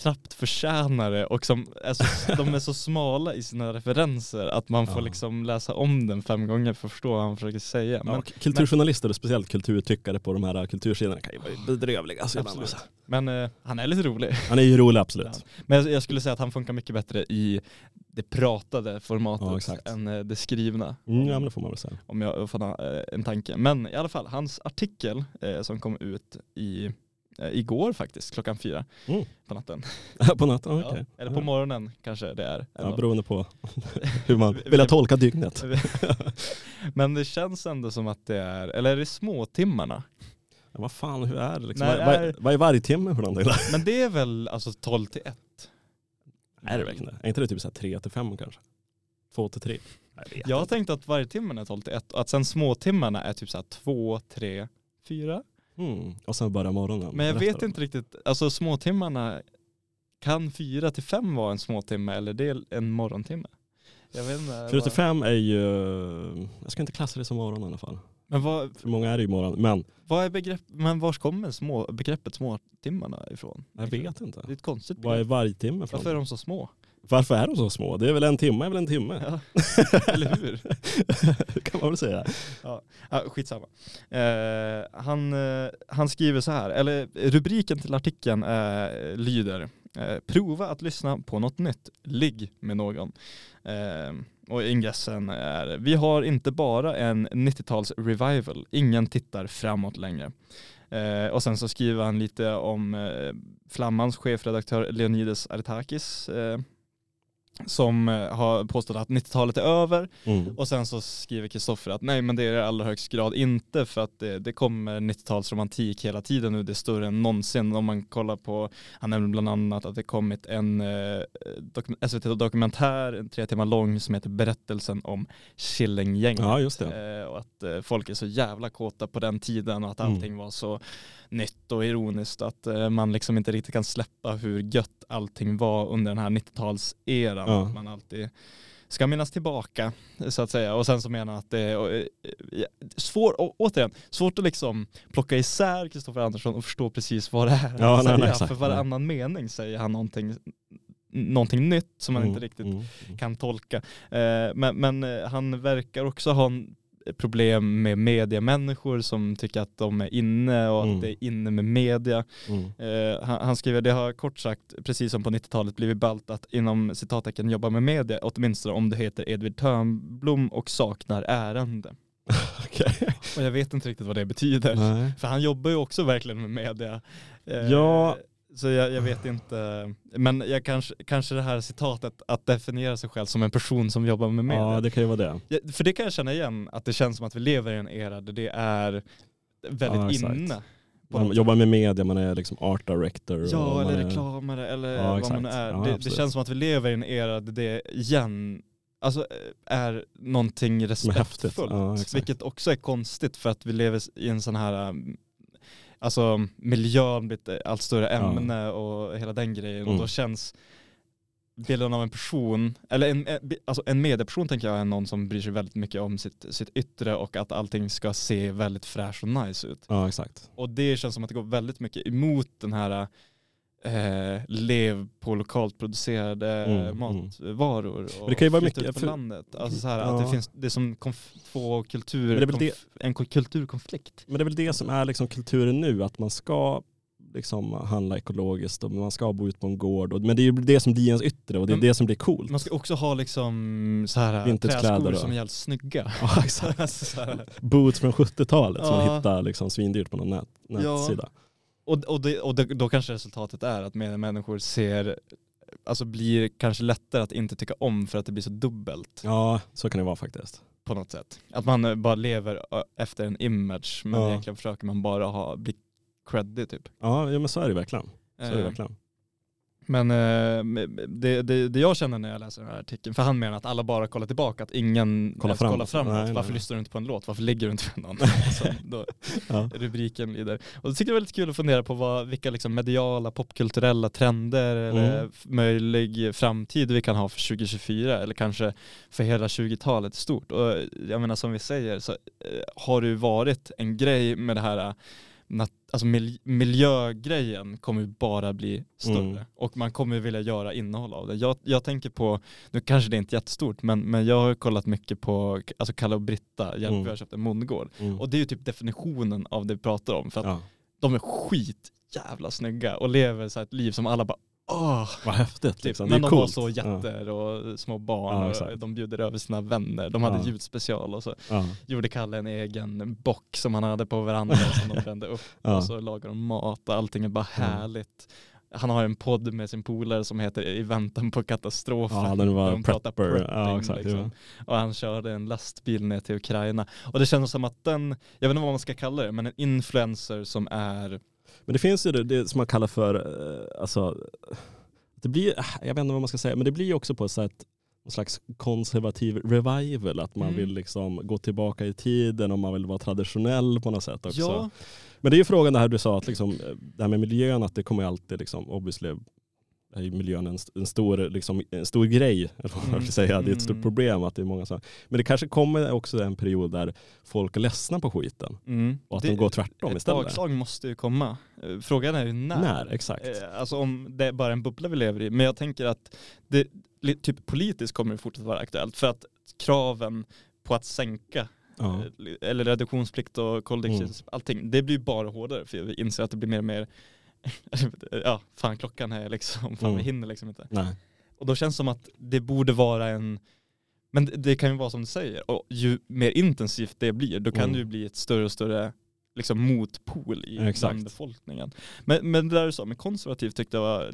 knappt förtjänar det och som är så, de är så smala i sina referenser att man får Ja. liksom läsa om den fem gånger för att förstå vad han försöker säga. Ja, Men, och kulturjournalister och speciellt kulturtyckare på de här kultursidorna kan ju vara bedrövliga. Alltså, Absolut. alltså. men eh, han är lite rolig. Han är ju rolig absolut. Men jag, jag skulle säga att han funkar mycket bättre i det pratade formatet Ja, än eh, det skrivna. Mm, ja men det får man väl säga. om jag får ha eh, en tanke. Men i alla fall, hans artikel eh, som kom ut i, eh, igår faktiskt, klockan fyra Mm. på natten. på natten, okej. Ja, eller på morgonen kanske det är. Ja, beroende på hur man Vi- vill vi- tolka dygnet. Men det känns ändå som att det är, eller är det småtimmarna? Ja, vad fan, hur är det liksom? När Vad, vad, är- vad är varje timme för någonting? Men det är väl alltså 12 till 1? Är det verkligen det? Är inte det typ 3 till 5 kanske? 2 till 3? Jag Jag har tänkt att varje timme är 12 till 1 och att sen småtimmarna är typ så här 2, 3, 4. Mm. Och sen börjar morgonen. Men jag vet inte riktigt, alltså småtimmarna, kan 4 till 5 vara en småtimme eller det är en morgontimme? Jag vet inte. 4 till vad- 5 är ju, jag ska inte klassa det som morgon i alla fall. Men vad, För många är det ju morgon. Men vad är begrepp, men var kommer små, begreppet småtimmarna ifrån? jag vet inte. Det är ett konstigt Vad är begrepp. vargtimme för Varför är något? de så små? Varför är de så små? Det är väl en timme är väl en timme? Ja. Eller hur? kan man väl säga. Ja, skitsamma. Eh, han, eh, han skriver så här, eller rubriken till artikeln eh, lyder eh, Prova att lyssna på något nytt. Ligg med någon. Eh, och ingressen är Vi har inte bara en 90-tals revival. Ingen tittar framåt längre. Eh, och sen så skriver han lite om eh, Flammans chefredaktör Leonidas Artakis eh, som eh, har påstått att 90-talet är över Mm. och sen så skriver Kristoffer att nej men det är det i allra högst grad inte för att det, det kommer 90-talsromantik hela tiden nu, det är större än någonsin. Om man kollar på, han nämner bland annat att det kommit en eh, dokum- SVT-dokumentär, en tre timmar lång som heter Berättelsen om Killinggänget. Ja. Eh, och att eh, folk är så jävla kåta på den tiden och att Mm. allting var så nytt och ironiskt att eh, man liksom inte riktigt kan släppa hur gött allting var under den här 90-talseran. Ja. Att Man alltid ska minnas tillbaka så att säga. Och sen så menar att det är eh, ja, svår, å, återigen, svårt att liksom plocka isär Kristoffer Andersson och förstå precis vad det är Ja, han nej, säger. För varannan mening säger han någonting, någonting nytt som man Mm, inte riktigt mm, mm. kan tolka. Eh, men, men eh, han verkar också ha en problem med mediamänniskor som tycker att de är inne och Mm. att det är inne med media. Mm. Eh, han, han skriver, det har kort sagt, precis som på 90-talet, blivit ballt att inom citattecken jobba med media, åtminstone om du heter Edvin Törnblom och saknar ärende. Okej. Och jag vet inte riktigt vad det betyder. Nej. För han jobbar ju också verkligen med media. Eh, Ja. Så jag, jag vet inte, men jag kanske, kanske det här citatet att definiera sig själv som en person som jobbar med media. Ja det kan ju vara det. För det kan jag känna igen, att det känns som att vi lever i en era där det är väldigt Ja, inne. Man jobbar med media, man är liksom art director. Ja, eller är- reklamare eller Ja, vad man exakt. är. Ja, det, det känns som att vi lever i en era där det igen alltså, är någonting respektfullt. Ja, vilket också är konstigt för att vi lever i en sån här um, Alltså miljön blir ett allt större ämne och hela den grejen och Mm. då känns bilden av en person, eller en, en- alltså en medieperson tänker jag är någon som bryr sig väldigt mycket om sitt, sitt yttre och att allting ska se väldigt fräscht och nice ut. Ja exakt. Och det känns som att det går väldigt mycket emot den här eh, lev på lokalt producerade Mm, mm. matvaror och det kan ju vara mycket- ut på för- landet. Alltså så här, att det Ja. finns, det är som konf- två kulturer, Men det konf- en ko- kulturkonflikt. Men det är väl det som är liksom kulturen nu, att man ska liksom handla ekologiskt och man ska bo ut på en gård. Och, men det är ju det som blir ens yttre och det är Men- det som blir coolt. Man ska också ha liksom så här Vintagekläder träskor som är jävligt snygga. Ja, exakt. Boots från 70-talet som Ja. man hittar liksom svindyrt på någon nät, Ja. Och, och, det, och det, då kanske resultatet är att människor ser, alltså blir kanske lättare att inte tycka om för att det blir så dubbelt. Ja, så kan det vara faktiskt. på något sätt. Att man eh, bara lever efter en image men Ja. egentligen försöker man bara ha, bli creddig typ. Ja, ja men så är det verkligen. Så är det Eh, verkligen. Men eh, det, det, det jag känner när jag läser den här artikeln, för han menar att alla bara kollar tillbaka, att ingen Kollar framåt. kollar framåt. Nej, nej, Varför lyssnar du inte på en låt? Varför ligger du inte med någon? Då Ja. rubriken lyder. Och då tycker jag det är väldigt kul att fundera på vad, vilka liksom mediala, popkulturella trender eller Mm. f- möjlig framtid vi kan ha för 2024 eller kanske för hela 20-talet i stort. Och jag menar som vi säger så eh, har det ju varit en grej med det här eh, nat- Alltså mil- miljögrejen kommer bara bli större Mm. och man kommer vilja göra innehåll av det. Jag, jag tänker på, nu kanske det inte är jättestort, men, men jag har kollat mycket på alltså Kalle och Britta, Hjälp Mm. vi har köpt en Mondgård. Mm. Och det är ju typ definitionen av det vi pratar om. För att ja. de är skit jävla snygga och lever så ett liv som alla bara åh. Vad häftigt Typ. liksom. Det Men är de har coolt. så Ja. jätter och små barn Ja, och de bjuder över sina vänner. De hade Ja. ljudspecial och så Ja. gjorde Kalle en egen bock som han hade på verandan som de brände upp. Ja. Och så lagade de mat och allting är bara härligt. Han har en podd med sin polare som heter I väntan på katastrofen. Ja, den var de pratar prepper. prepping, Ja, exakt. liksom. Och han körde en lastbil ner till Ukraina. Och det känns som att den, jag vet inte vad man ska kalla det, men en influencer som är, Men det finns ju det, det som man kallar för, eh, alltså, det blir, äh, jag vet inte vad man ska säga, men det blir också på ett sätt någon slags konservativ revival, att man Mm. vill liksom gå tillbaka i tiden och man vill vara traditionell på något sätt också. Ja, Men det är ju frågan det här du sa, att liksom, eh, det här med miljön, att det kommer alltid, liksom, obviously, är miljön en, en, stor, liksom, en stor grej, Mm. säga. Det är ett stort Mm. problem att det är många som... Men det kanske kommer också en period där folk är ledsna på skiten mm. och att Det- de går tvärtom Ett istället. bakslag måste ju komma. Eh, Frågan är ju när. När, exakt. Eh, Alltså om det är bara en bubbla vi lever i. Men jag tänker att det, typ politiskt kommer det fortsätta vara aktuellt. För att kraven på att sänka Ja. eh, eller reduktionsplikt och koldioxid, Mm. allting, det blir bara hårdare för vi inser att det blir mer och mer ja, fan klockan är liksom, fan Mm. vi hinner liksom inte. Nej. Och då känns det som att det borde vara en, men det, det kan ju vara som du säger, och ju mer intensivt det blir, då kan Mm. det ju bli ett större och större liksom motpol i Exakt. bland befolkningen. Men, men det där du sa med konservativt tyckte jag var,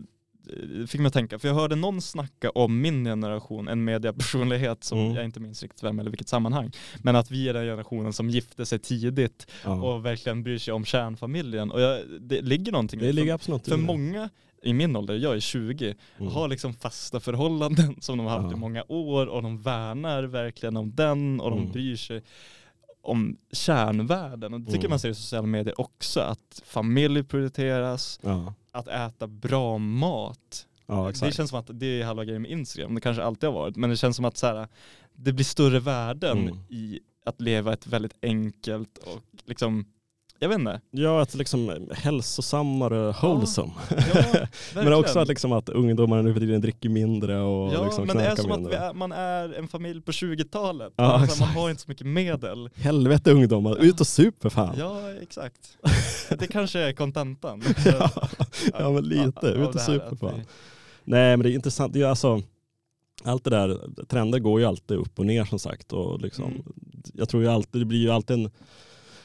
fick mig att tänka, för jag hörde någon snacka om min generation, en mediapersonlighet som Mm. jag inte minns riktigt vem eller vilket sammanhang, men att vi är den generationen som gifte sig tidigt Ja. och verkligen bryr sig om kärnfamiljen. Och jag, det ligger någonting Det ligger för, absolut för det. många i min ålder, jag är 20, Mm. har liksom fasta förhållanden som de har haft Ja. i många år och de värnar verkligen om den och de Mm. bryr sig om kärnvärden. Och det tycker Mm. man ser i sociala medier också, att familj prioriteras, Ja, att äta bra mat. ja det känns som att det är halva grejen med Instagram, det kanske alltid har varit, men det känns som att så här, det blir större värden Mm. i att leva ett väldigt enkelt och liksom, jag vet inte. Ja, att liksom hälsosammare, wholesome. Ja, Men också att, liksom att ungdomar nu för tiden dricker mindre och Ja, liksom men det är som att mindre. vi är, man är en familj på 20-talet. Ja, alltså, man har inte så mycket medel. Helvete ungdomar, ut och sup för fan. Ja, exakt. Det kange är kontentan. ja, ja men lite, ut och sup att för fan. Nej men det är intressant, det är alltså allt det där, trender går ju alltid upp och ner som sagt. Och liksom, Mm. Jag tror ju alltid, det blir ju alltid en,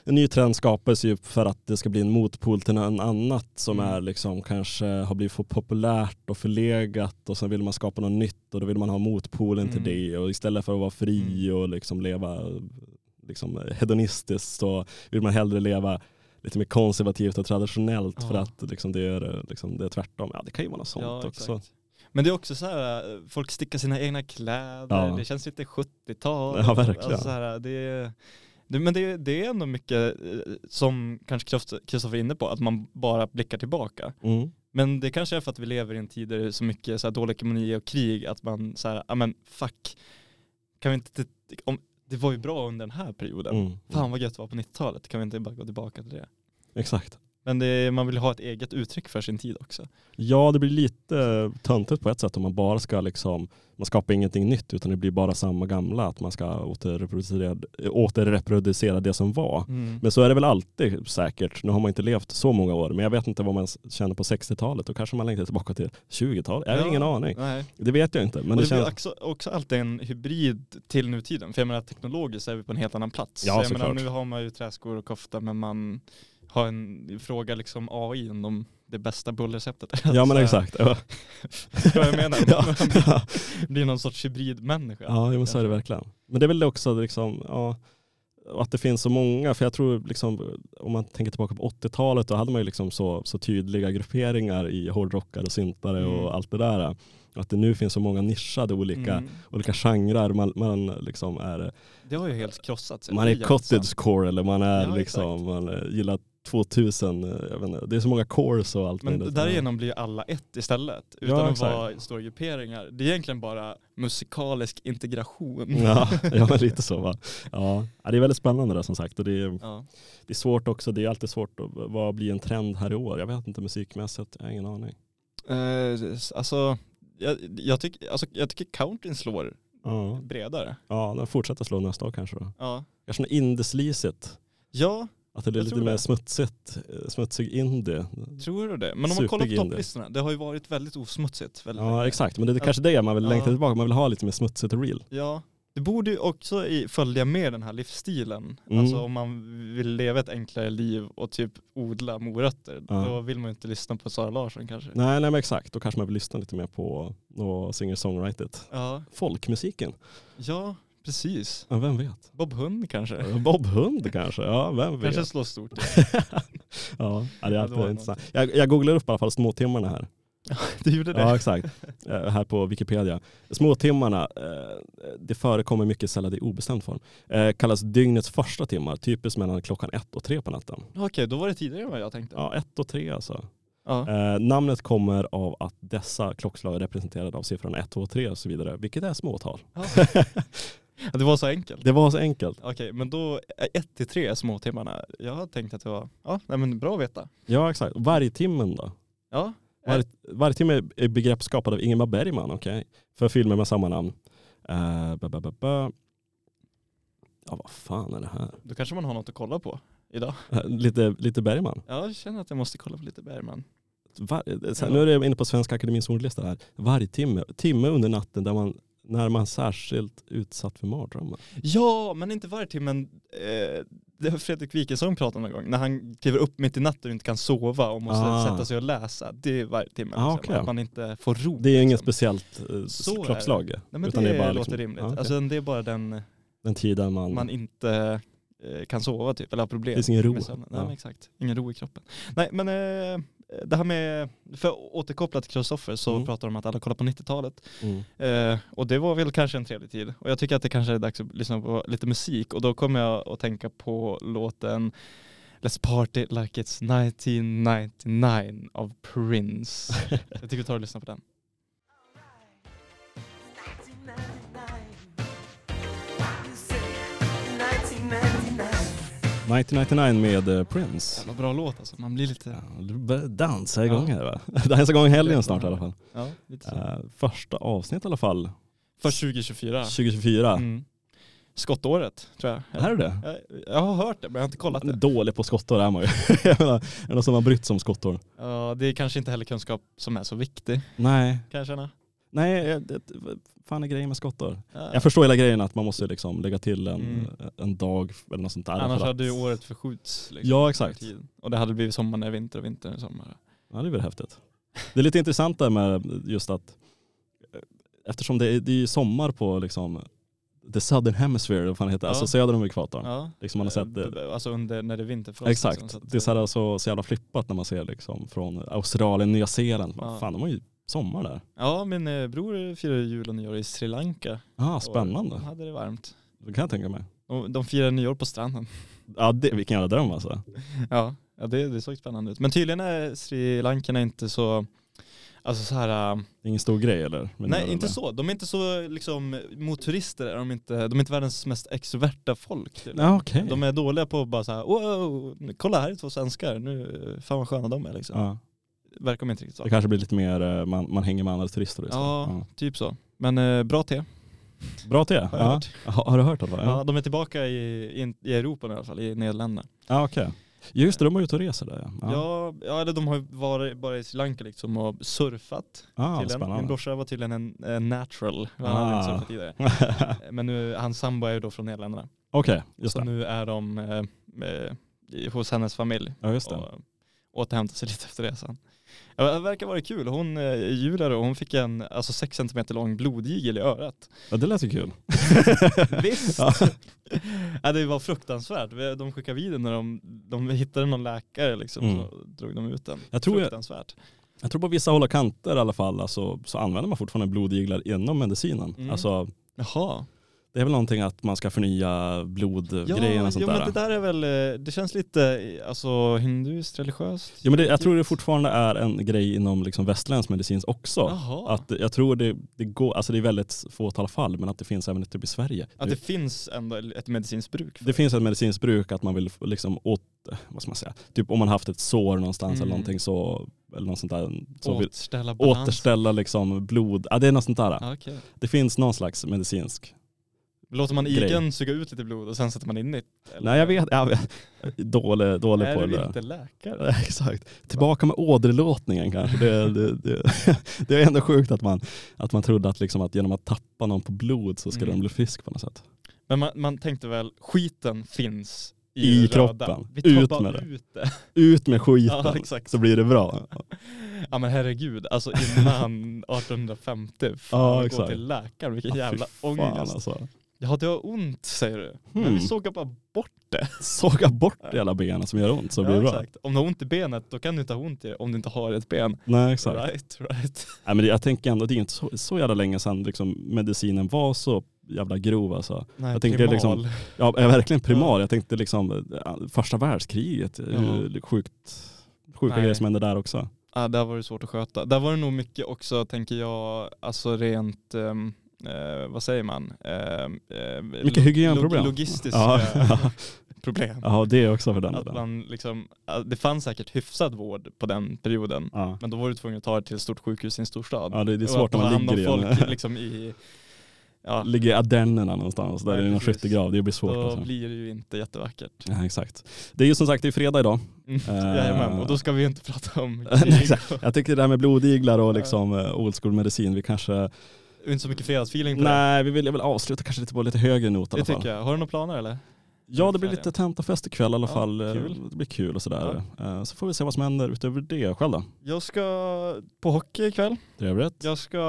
en ny trend skapas ju för att det ska bli en motpol till något annat som Mm. är liksom kanske har blivit för populärt och förlegat och sen vill man skapa något nytt och då vill man ha motpolen till Mm. det och istället för att vara fri och liksom leva liksom hedonistiskt så vill man hellre leva lite mer konservativt och traditionellt för Ja. att liksom det, är, liksom det är tvärtom. Ja det kan ju vara något sånt Ja, också. exakt. Men det är också så här, eh, folk stickar sina egna kläder, Ja. det känns lite 70-tal. Ja, verkligen. Alltså så här, det, är- men det, det är ändå mycket eh, som kanske Kristoffer är inne på, att man bara blickar tillbaka. Mm. Men det kanske är för att vi lever i en tid där det är så mycket så här dålig ekonomi och krig att man så här, ja men fuck, kan vi inte, om, det var ju bra under den här perioden. Mm. Fan vad gött det var på 90-talet, kan vi inte bara gå tillbaka till det? Exakt. Men det, man vill ha ett eget uttryck för sin tid också. Ja det blir lite töntigt på ett sätt om man bara ska liksom, man skapar ingenting nytt utan det blir bara samma gamla, att man ska återreproducera, återreproducera det som var. Men så är det väl alltid säkert. Nu har man inte levt så många år, men jag vet inte vad man känner på 60-talet. Då kanske man längtar tillbaka till 20-talet. Jag har Ja. ingen aning. Nej. Det vet jag inte. Men det det, blir känns... också, också alltid en hybrid till nutiden. För jag menar teknologiskt är vi på en helt annan plats. Ja, så jag menar, nu har man ju träskor och kofta men man har en fråga liksom AI om det bästa bullreceptet. Ja men Så- exakt. Ja, Vad jag menar. ja. Man blir, blir någon sorts hybridmänniska. ja men så är det verkligen. Men det är väl också liksom, ja, att det finns så många. För jag tror liksom, om man tänker tillbaka på 80-talet då hade man ju liksom så, så tydliga grupperingar i hårdrockare och syntare Mm. och allt det där. Att det nu finns så många nischade olika, Mm. olika genrer. Man, man liksom är Det har ju helt krossats. Man Det är cottagecore eller man är Ja, liksom, man gillar 2000, eh, jag vet inte, det är så många cores och allt Men möjligt. därigenom blir alla ett istället. Utan Ja, att vara stora grupperingar. Det är egentligen bara musikalisk integration. Ja, ja men lite så va. Ja, Ja, det är väldigt spännande det som sagt och det är, Ja. det är svårt också, det är alltid svårt att vad blir en trend här i år? Jag vet inte musikmässigt, jag har ingen aning. Eh, alltså, jag, jag, tycker, alltså, jag tycker countryn slår bredare. ja den fortsätter slå nästa år kanske då. Ja, Kanske något indeslisigt, ja att det blir lite mer smutsigt, eh, smutsig indie. tror du det? Men om man kollar på topplistorna, det har ju varit väldigt osmutsigt. Väldigt Ja länge. exakt, men det är kanske det man vill Ja. längta tillbaka, man vill ha lite mer smutsigt och real. Ja, det borde ju också följa med den här livsstilen. Mm. Alltså om man vill leva ett enklare liv och typ odla morötter, Ja. då vill man ju inte lyssna på Sara Larsson kanske. Nej, nej men exakt, då kanske man vill lyssna lite mer på singer-songwritet. Ja, Folkmusiken, ja, precis. ja, vem vet? Bob Hund kanske. Bob Hund kanske, ja vem vet? Kanske slår stort. ja, det är Ja, alltid intressant. Jag, jag googlar upp i alla fall småtimmarna här. du gjorde det? Ja exakt, Eh, här på Wikipedia. Småtimmarna, eh, det förekommer mycket sällan i obestämd form. Eh, kallas dygnets första timmar, typiskt mellan klockan ett och tre på natten. Okej, då var det tidigare än vad jag tänkte. Ja, ett och tre alltså. Ja. Eh, namnet kommer av att dessa klockslag är representerade av siffrorna 1, 2, 3 och så vidare, vilket är småtal. Ja, det var så enkelt. Det var så enkelt. Okej, men då 1 till 3 småtimmarna. Jag har tänkt att det var, ja, nej, men bra att veta. Ja exakt. Vargtimmen då? Ja, Varg, Vargtimme är begrepp skapad av Ingemar Bergman, okej? För filmer med samma namn. Uh, ba, ba, ba, ba. Ja vad fan är det här? då kanske man har något att kolla på idag. Eh, Lite, lite Bergman. Ja, jag känner att jag måste kolla på lite Bergman. Var, eh, så här, nu är jag inne på Svenska Akademins ordlista här. Vargtimme, timme under natten där man, när man särskilt utsatt för mardrömmar. Ja, men inte varje timmen. Eh, det har Fredrik Wikingsson pratat om en gång. När han kliver upp mitt i natten och inte kan sova och måste Ah. sätta sig och läsa. Det är varje timme. Ah, liksom. okej. Att man inte får ro. Det är inget liksom. speciellt eh, klockslag. Nej, men utan det, det är bara låter liksom- rimligt. Ja, okej. Alltså det är bara den Den tiden man... man inte eh, kan sova typ, eller har problem. Det finns ingen ro. Nej, Ja. exakt. Ingen ro i kroppen. Nej men eh, det här med, för att återkoppla till Kristoffer så Mm. pratar de om att alla kollar på 90-talet. Mm. Eh, och det var väl kanske en trevlig tid. Och jag tycker att det kanske är dags att lyssna på lite musik. Och då kommer jag att tänka på låten Let's party like it's 1999 av Prince. jag tycker vi tar och lyssnar på den. 1999 med eh, Prince. Jävla bra låt alltså. Man blir lite... Ja, du börjar dansa igång Ja. här va? Dansa igång helgen snart i alla fall. Ja. Eh, första avsnitt i alla fall, För 2024. 2024. Mm. Skottåret tror jag. Här är det. Jag, jag har hört det men jag har inte kollat det. dålig på skottår är man ju. Jag menar, är det någon som har brytt sig om skottår? Ja, det är kanske inte heller kunskap som är så viktig Nej, kan jag känna. Nej, det, fan är grejen med skottår? Ja. Jag förstår hela grejen att man måste liksom lägga till en, Mm. en dag eller något sånt där. Annars hade ju året förskjuts. Liksom, Ja, exakt. Och det hade blivit sommar när vinter och vinter när sommar. Ja, det är väl häftigt. Det är lite intressant där med just att eh, eftersom det är, det är sommar på liksom the southern hemisphere, vad fan heter, Ja. alltså söder om ekvatorn. Ja. Liksom man har sett det. Eh, Alltså under, när det är vinterfrost. Exakt, liksom, det är så, här så, så jävla flippat när man ser liksom från Australien, Nya Zeeland. Ja. Fan, de har ju sommar där. Ja, min eh, bror firar jul och nyår i Sri Lanka. Ah, Och spännande. De hade det varmt. Det kan jag tänka mig. Och de firar nyår på stranden. Ja, det, vilken jävla dröm alltså. Ja, ja det, det såg spännande ut. Men tydligen är Sri Lankarna inte så, alltså så här, äh, Det är ingen stor grej eller? Men nej inte det. så. De är inte så liksom, mot turister är de inte, de är inte världens mest extroverta folk. tydligen. Ja, okej. De är dåliga på att bara så här, wow, kolla här är två svenskar, nu, fan vad sköna de är liksom. Ja. Verkar de inte riktigt så. Det kanske blir lite mer, eh, man, man hänger med andra turister. istället. Ja, typ så. Men eh, bra te. Bra te. Har Ja. hört. Har, har du hört det? Ja. Ja, de är tillbaka i, i, i Europa i alla fall, i Nederländerna. ja okej. Just det, de är ute och reser där ja. ja. Ja, ja eller de har ju varit bara i Sri Lanka liksom och surfat Ah. Min spännande. brorsa var tydligen en, en natural, han hade inte Ah. surfat tidigare. Men nu, hans sambo är ju då från Nederländerna. Okej, just så det. nu är de eh, eh, hos hennes familj Ja, just det. och återhämtar sig lite efter resan. Ja, det verkar vara kul. Hon är julare och hon fick en alltså 6 cm lång blodigel i örat. Ja, det lät ju kul. Visst! Ja. ja, det var fruktansvärt. De skickade vid den när de, de hittade någon läkare liksom, Mm. så drog de ut den. Jag tror jag- fruktansvärt. Jag tror på vissa håll och kanter i alla fall alltså, så använder man fortfarande blodiglar inom medicinen. Mm. Alltså, Jaha. Det är väl någonting att man ska förnya blodgrejen och sånt jo, där. men det där är väl, eh, det känns lite alltså hinduskt, religiöst. Jo, men det, jag tror det fortfarande är en grej inom liksom västerländsk medicin också. Jaha. Att jag tror det, det går, alltså det är väldigt fåtal fall, men att det finns även typ i Sverige. Att det finns ändå ett medicinskt bruk. för Det finns ett medicinskt bruk att man vill liksom åt, vad ska man säga, typ om man haft ett sår någonstans Mm. eller någonting så, eller något sånt där, så Återställa balans. återställa liksom blod, ja det är något sånt där. Ja, okej. Det finns någon slags medicinsk. Låter man igen suga ut lite blod och sen sätter man in nytt? eller? Nej jag vet, jag vet. dålig, dålig Är på du det. inte läkare? Exakt. Tillbaka med åderlåtningen kanske. Det, det, det, det är ändå sjukt att man, att man trodde att, liksom att genom att tappa någon på blod så skulle Mm. de bli frisk på något sätt. Men man, man tänkte väl, skiten finns i, I kroppen. Ut med det. ut det. Ut med skiten Ja, så blir det bra. Ja men herregud, alltså innan 1850, fan Ja, gå till läkaren, vilken Ja, jävla ångest. Alltså. Ja det har ont säger du. Men Hmm. vi sågar bara bort det. Såga bort hela benet som gör ont så blir det bra. exakt. Om du har ont i benet då kan du inte ha ont i det om du inte har ett ben. Nej exakt. Right, right. Nej, men det- jag tänker ändå, det är inte så, så jävla länge sedan liksom, medicinen var så jävla grov alltså. Nej, Jag tänker liksom- primal. Ja, är verkligen primal. Jag tänkte liksom eh, första världskriget, hur sjukt, sjuka Nej. grejer som hände där också. Ja, där var det svårt att sköta. Där var det nog mycket också, tänker jag, alltså rent, ehm, eh, vad säger man? Ehm, eh, Mycket hygienproblem. lo- Logistiska Ja. problem. Ja, det också för den Att man liksom, ja, det fanns säkert hyfsad vård på den perioden. Ja. Men då var du tvungen att ta det till ett stort sjukhus i en storstad. ja, det, det är svårt att när man ligger i en, folk liksom i, ja, ligger i Ardennerna någonstans, där Nej, det är någon skyttegrav. Det blir svårt. då Alltså. blir det ju inte jättevackert. Ja, exakt. Det är ju som sagt, det är fredag idag. Mm. Eh. Jajamän, och då ska vi inte prata om krig Jag tycker det där med blodiglar och Ja. liksom eh, old school medicin, vi kanske, inte så mycket fredagsfeeling på det. nej vi vill jag vill avsluta kanske lite på lite högre not i alla Det fall. tycker jag. Har du några planer eller? Ja det blir lite tentafest ikväll i alla Ja, fall. Eh, kul. Det blir kul och sådär. Eh, Så får vi se vad som händer utöver det. Själv då? Jag ska på hockey ikväll. Trevligt. Jag ska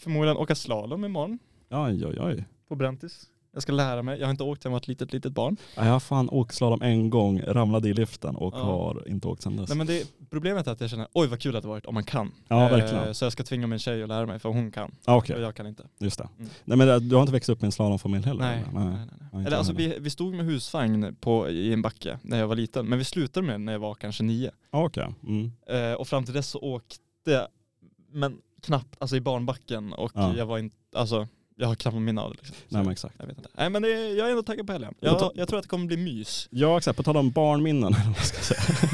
förmodligen åka slalom imorgon Oj oj oj. på Brentis. Jag ska lära mig. Jag har inte åkt sedan jag var ett litet, litet barn. Ja, Jag har fan åkt slalom en gång, ramlade i liften och Ja. har inte åkt sedan dess. Nej men det, problemet är att jag känner, oj vad kul att det varit om man kan. Ja, Eh, verkligen. Så jag ska tvinga min tjej att lära mig för hon kan. Ja, Okej, Och jag kan inte. just det. Mm. Nej men du har inte växt upp i en slalomfamilj heller? Nej. nej, nej, nej. Eller alltså jag vi, vi stod med husvagn på, i en backe när jag var liten. Men vi slutade med när jag var kanske nio. Ja, Okej. Mm. Eh, och fram till dess så åkte, men knappt, alltså i barnbacken och Ja. jag var inte, alltså jag har knappt minne av det. Liksom. Nej men exakt. Jag vet inte. Nej men det, jag är ändå taggad på helgen. Jag Jag, tror att det kommer bli mys. Ja exakt, på tal om barnminnen, eller vad ska jag säga.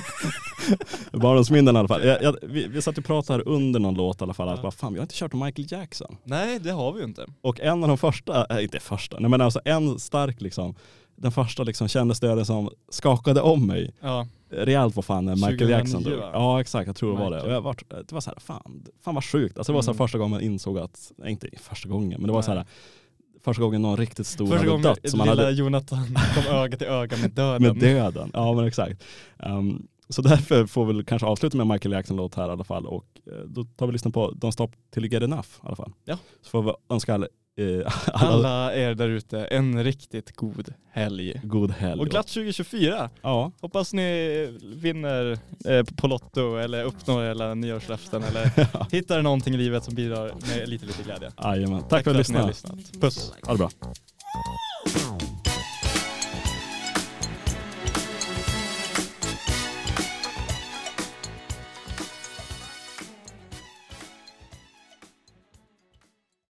Barndomsminnen i alla fall. Jag, jag, vi, vi satt och pratade här under någon låt i alla fall, att Ja. bara, fan vi har inte kört om Michael Jackson. Nej det har vi ju inte. Och en av de första, äh, inte första, nej men alltså en stark liksom, den första liksom kändisstöden som skakade om mig Ja. Rejält var fan när Michael 2009, Jackson dog. Ja exakt, jag tror det var det. Michael. Och jag var, det var så här, fan, fan vad sjukt. Alltså det var så här Mm. första gången man insåg att, nej inte första gången, men det var Nej. så här första gången någon riktigt stor Första hade gången dött. Som man lilla hade, Jonathan kom öga till öga med döden. med döden. Ja men exakt. Um, så därför får vi kanske avsluta med Michael Jackson-låt här i alla fall och eh, då tar vi och lyssnar på Don't Stop Till You Get Enough i alla fall. Ja. Så får vi önska alla, alla, Alla er där ute en riktigt god helg. god helg. Och glatt 2024. Ja, Hoppas ni vinner eh, på Lotto eller uppnår hela nyårslöften eller hittar någonting i livet som bidrar med lite lite glädje. jajamän. Tack för att du ni har lyssnat. Puss. Ha det bra.